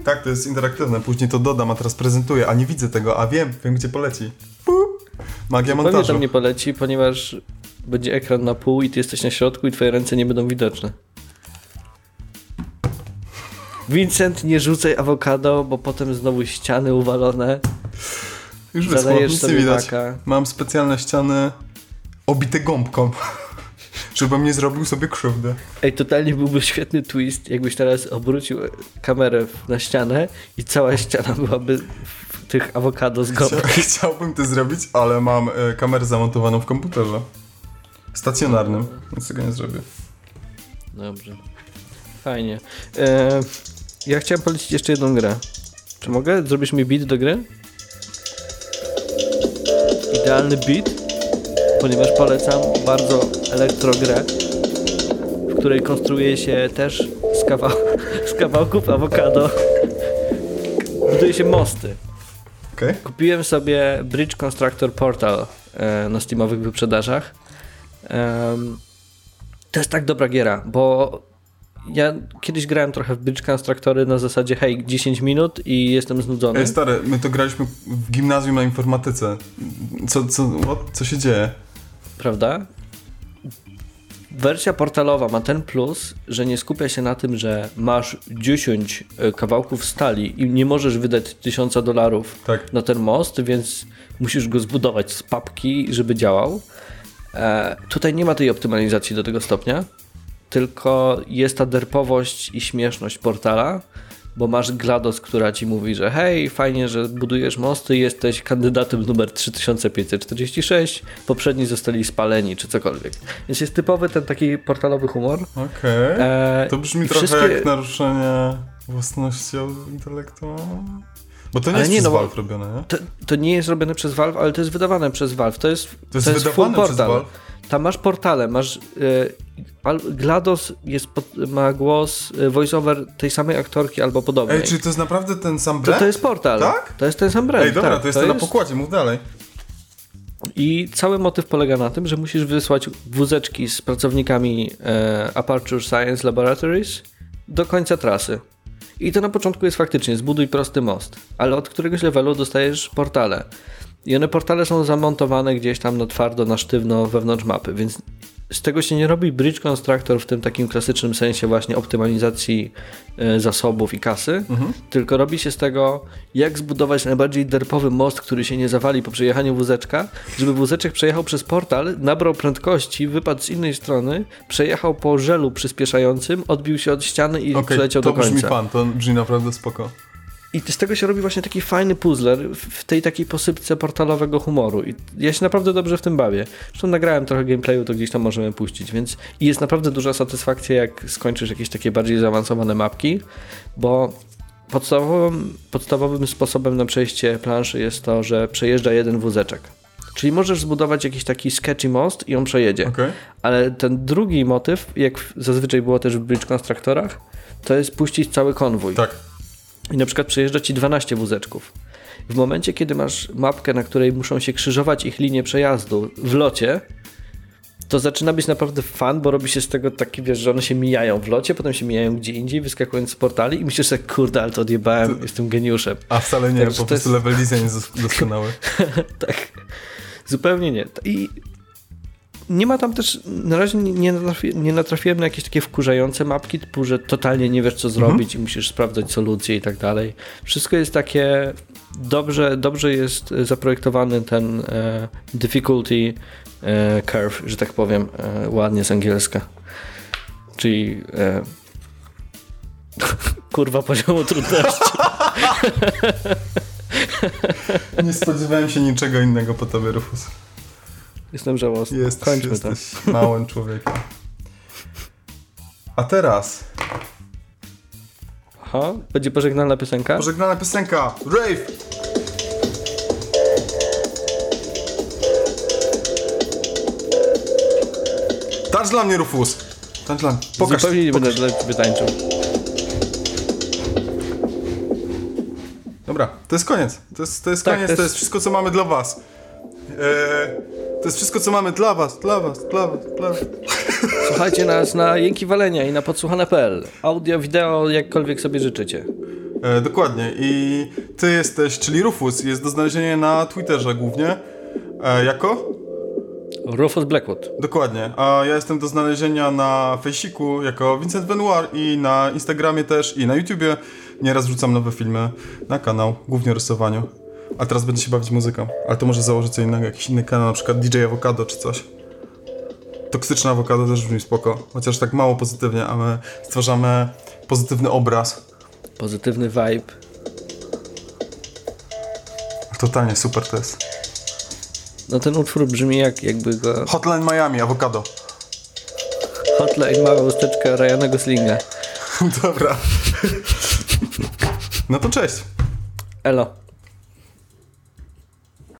Tak, to jest interaktywne. Później to dodam, a teraz prezentuję, a nie widzę tego, a wiem, wiem gdzie poleci. Pup. Magia Pewnie montażu. tam nie poleci, ponieważ będzie ekran na pół i ty jesteś na środku i twoje ręce nie będą widoczne. Vincent, nie rzucaj awokado, bo potem znowu ściany uwalone. Już Zadajesz nie sobie widać. Mam specjalne ściany obite gąbką, (laughs) żebym nie zrobił sobie krzywdy. Ej, totalnie byłby świetny twist, jakbyś teraz obrócił kamerę na ścianę i cała ściana byłaby w tych awokado z gąbki. (laughs) chciałbym to zrobić, ale mam e, kamerę zamontowaną w komputerze. Stacjonarnym, więc tego nie zrobię. Dobrze. Fajnie. E, ja chciałem polecić jeszcze jedną grę. Czy mogę? Zrobisz mi beat do gry? Idealny beat, ponieważ polecam bardzo elektrogrę, w której konstruuje się też z, kawał (laughs) z kawałków awokado. Buduje się mosty. Okej? Kupiłem sobie Bridge Constructor Portal e, na steamowych wyprzedażach. To jest tak dobra giera, bo ja kiedyś grałem trochę w Bridge Constructory na zasadzie hej, 10 minut i jestem znudzony. Ej, stary, my to graliśmy w gimnazjum na informatyce. Co, co, what? co się dzieje? prawda? Wersja portalowa ma ten plus, że nie skupia się na tym, że masz 10 kawałków stali i nie możesz wydać 1000 dolarów Tak. na ten most, więc musisz go zbudować z papki, żeby działał. E, tutaj nie ma tej optymalizacji do tego stopnia, tylko jest ta derpowość i śmieszność portala, bo masz GLaDOS, która ci mówi, że hej, fajnie, że budujesz mosty, jesteś kandydatem numer 3546, poprzedni zostali spaleni, czy cokolwiek. Więc jest typowy ten taki portalowy humor. Okej. E, To brzmi trochę wszystkie- jak naruszenie własności intelektu. Bo to nie Ale jest nie, przez no Valve robione, nie? To, to nie jest robione przez Valve, ale to jest wydawane przez Valve. To jest, To jest full wydawane przez portal. Valve? Tam masz portale, masz. Al- GLaDOS jest pod, ma głos, y, voiceover tej samej aktorki albo podobnej. Ej, czy to jest naprawdę ten sam to, brand? to jest portal. Tak? To jest ten sam brand. Ej, dobra, tak, to jest to na pokładzie, mów dalej. I cały motyw polega na tym, że musisz wysłać wózeczki z pracownikami e, Aperture Science Laboratories do końca trasy. I to na początku jest faktycznie zbuduj prosty most, ale od któregoś levelu dostajesz portale. I one portale są zamontowane gdzieś tam na twardo, na sztywno wewnątrz mapy, więc z tego się nie robi bridge constructor w tym takim klasycznym sensie właśnie optymalizacji e, zasobów i kasy, tylko robi się z tego, jak zbudować najbardziej derpowy most, który się nie zawali po przejechaniu wózeczka, żeby wózeczek przejechał przez portal, nabrał prędkości, wypadł z innej strony, przejechał po żelu przyspieszającym, odbił się od ściany i Okej, przeleciał to do końca. brzmi fan, to brzmi naprawdę spoko. I z tego się robi właśnie taki fajny puzzler w- tej takiej posypce portalowego humoru. I ja się naprawdę dobrze w tym bawię. Zresztą nagrałem trochę gameplayu, to gdzieś tam możemy puścić, więc i jest naprawdę duża satysfakcja, jak skończysz jakieś takie bardziej zaawansowane mapki, bo podstawowym, podstawowym sposobem na przejście planszy jest to, że przejeżdża jeden wózeczek. Czyli możesz zbudować jakiś taki sketchy most i on przejedzie. Okej. Ale ten drugi motyw, jak zazwyczaj było też w Bridge Constructorach, to jest puścić cały konwój. Tak. I na przykład przejeżdża ci 12 wózeczków. W momencie, kiedy masz mapkę, na której muszą się krzyżować ich linie przejazdu w locie, to zaczyna być naprawdę fan, bo robi się z tego taki, wiesz, że one się mijają w locie, potem się mijają gdzie indziej, wyskakując z portali i myślisz sobie, kurde, ale to odjebałem, jestem geniuszem. A wcale nie, Także po to prostu jest- level design jest doskonały. (laughs) tak. Zupełnie nie. I nie ma tam też, na razie nie, natrafi, nie natrafiłem na jakieś takie wkurzające mapki, typu, że totalnie nie wiesz co zrobić i musisz sprawdzać solucje i tak dalej. Wszystko jest takie, dobrze, dobrze jest zaprojektowany ten e, difficulty e, curve, że tak powiem, e, ładnie z angielska. Czyli e, (laughs) kurwa poziomu trudności. (laughs) Nie spodziewałem się niczego innego po tobie, Rufus. Jestem żałosny. Jesteś, Kończmy to. jesteś małym człowiekiem. A teraz Aha, będzie pożegnalna piosenka? pożegnana piosenka Rave! Tańcz dla mnie, Rufus! Tańcz dla mnie. Pokaż, Zupełnie nie pokaż. będę dla ciebie tańczył. Dobra, to jest koniec. To jest, to jest Tak, koniec, to to jest- jest wszystko, co mamy dla was. Eee, to jest wszystko, co mamy dla was, dla was, dla was, dla was. Słuchajcie nas na Jęki Walenia i na podsłuchane.pl. Audio, wideo, jakkolwiek sobie życzycie. E, dokładnie. I ty jesteś, czyli Rufus, jest do znalezienia na Twitterze głównie. E, jako? Rufus Blackwood. Dokładnie. A ja jestem do znalezienia na Fejsiku jako Vincent Benoir i na Instagramie też i na YouTubie. Nieraz wrzucam nowe filmy na kanał, głównie o rysowaniu. A teraz będę się bawić muzyką. Ale to może założyć co innego, jakiś inny kanał, na przykład DJ Avocado czy coś. Toksyczna awokado też brzmi spoko. Chociaż tak mało pozytywnie, a my stwarzamy pozytywny obraz. Pozytywny vibe. Totalnie super to jest. No ten utwór brzmi jak jakby go Hotline Miami, awokado. hotline mała usteczka Ryanego Slinga. (laughs) Dobra. No to cześć. Elo.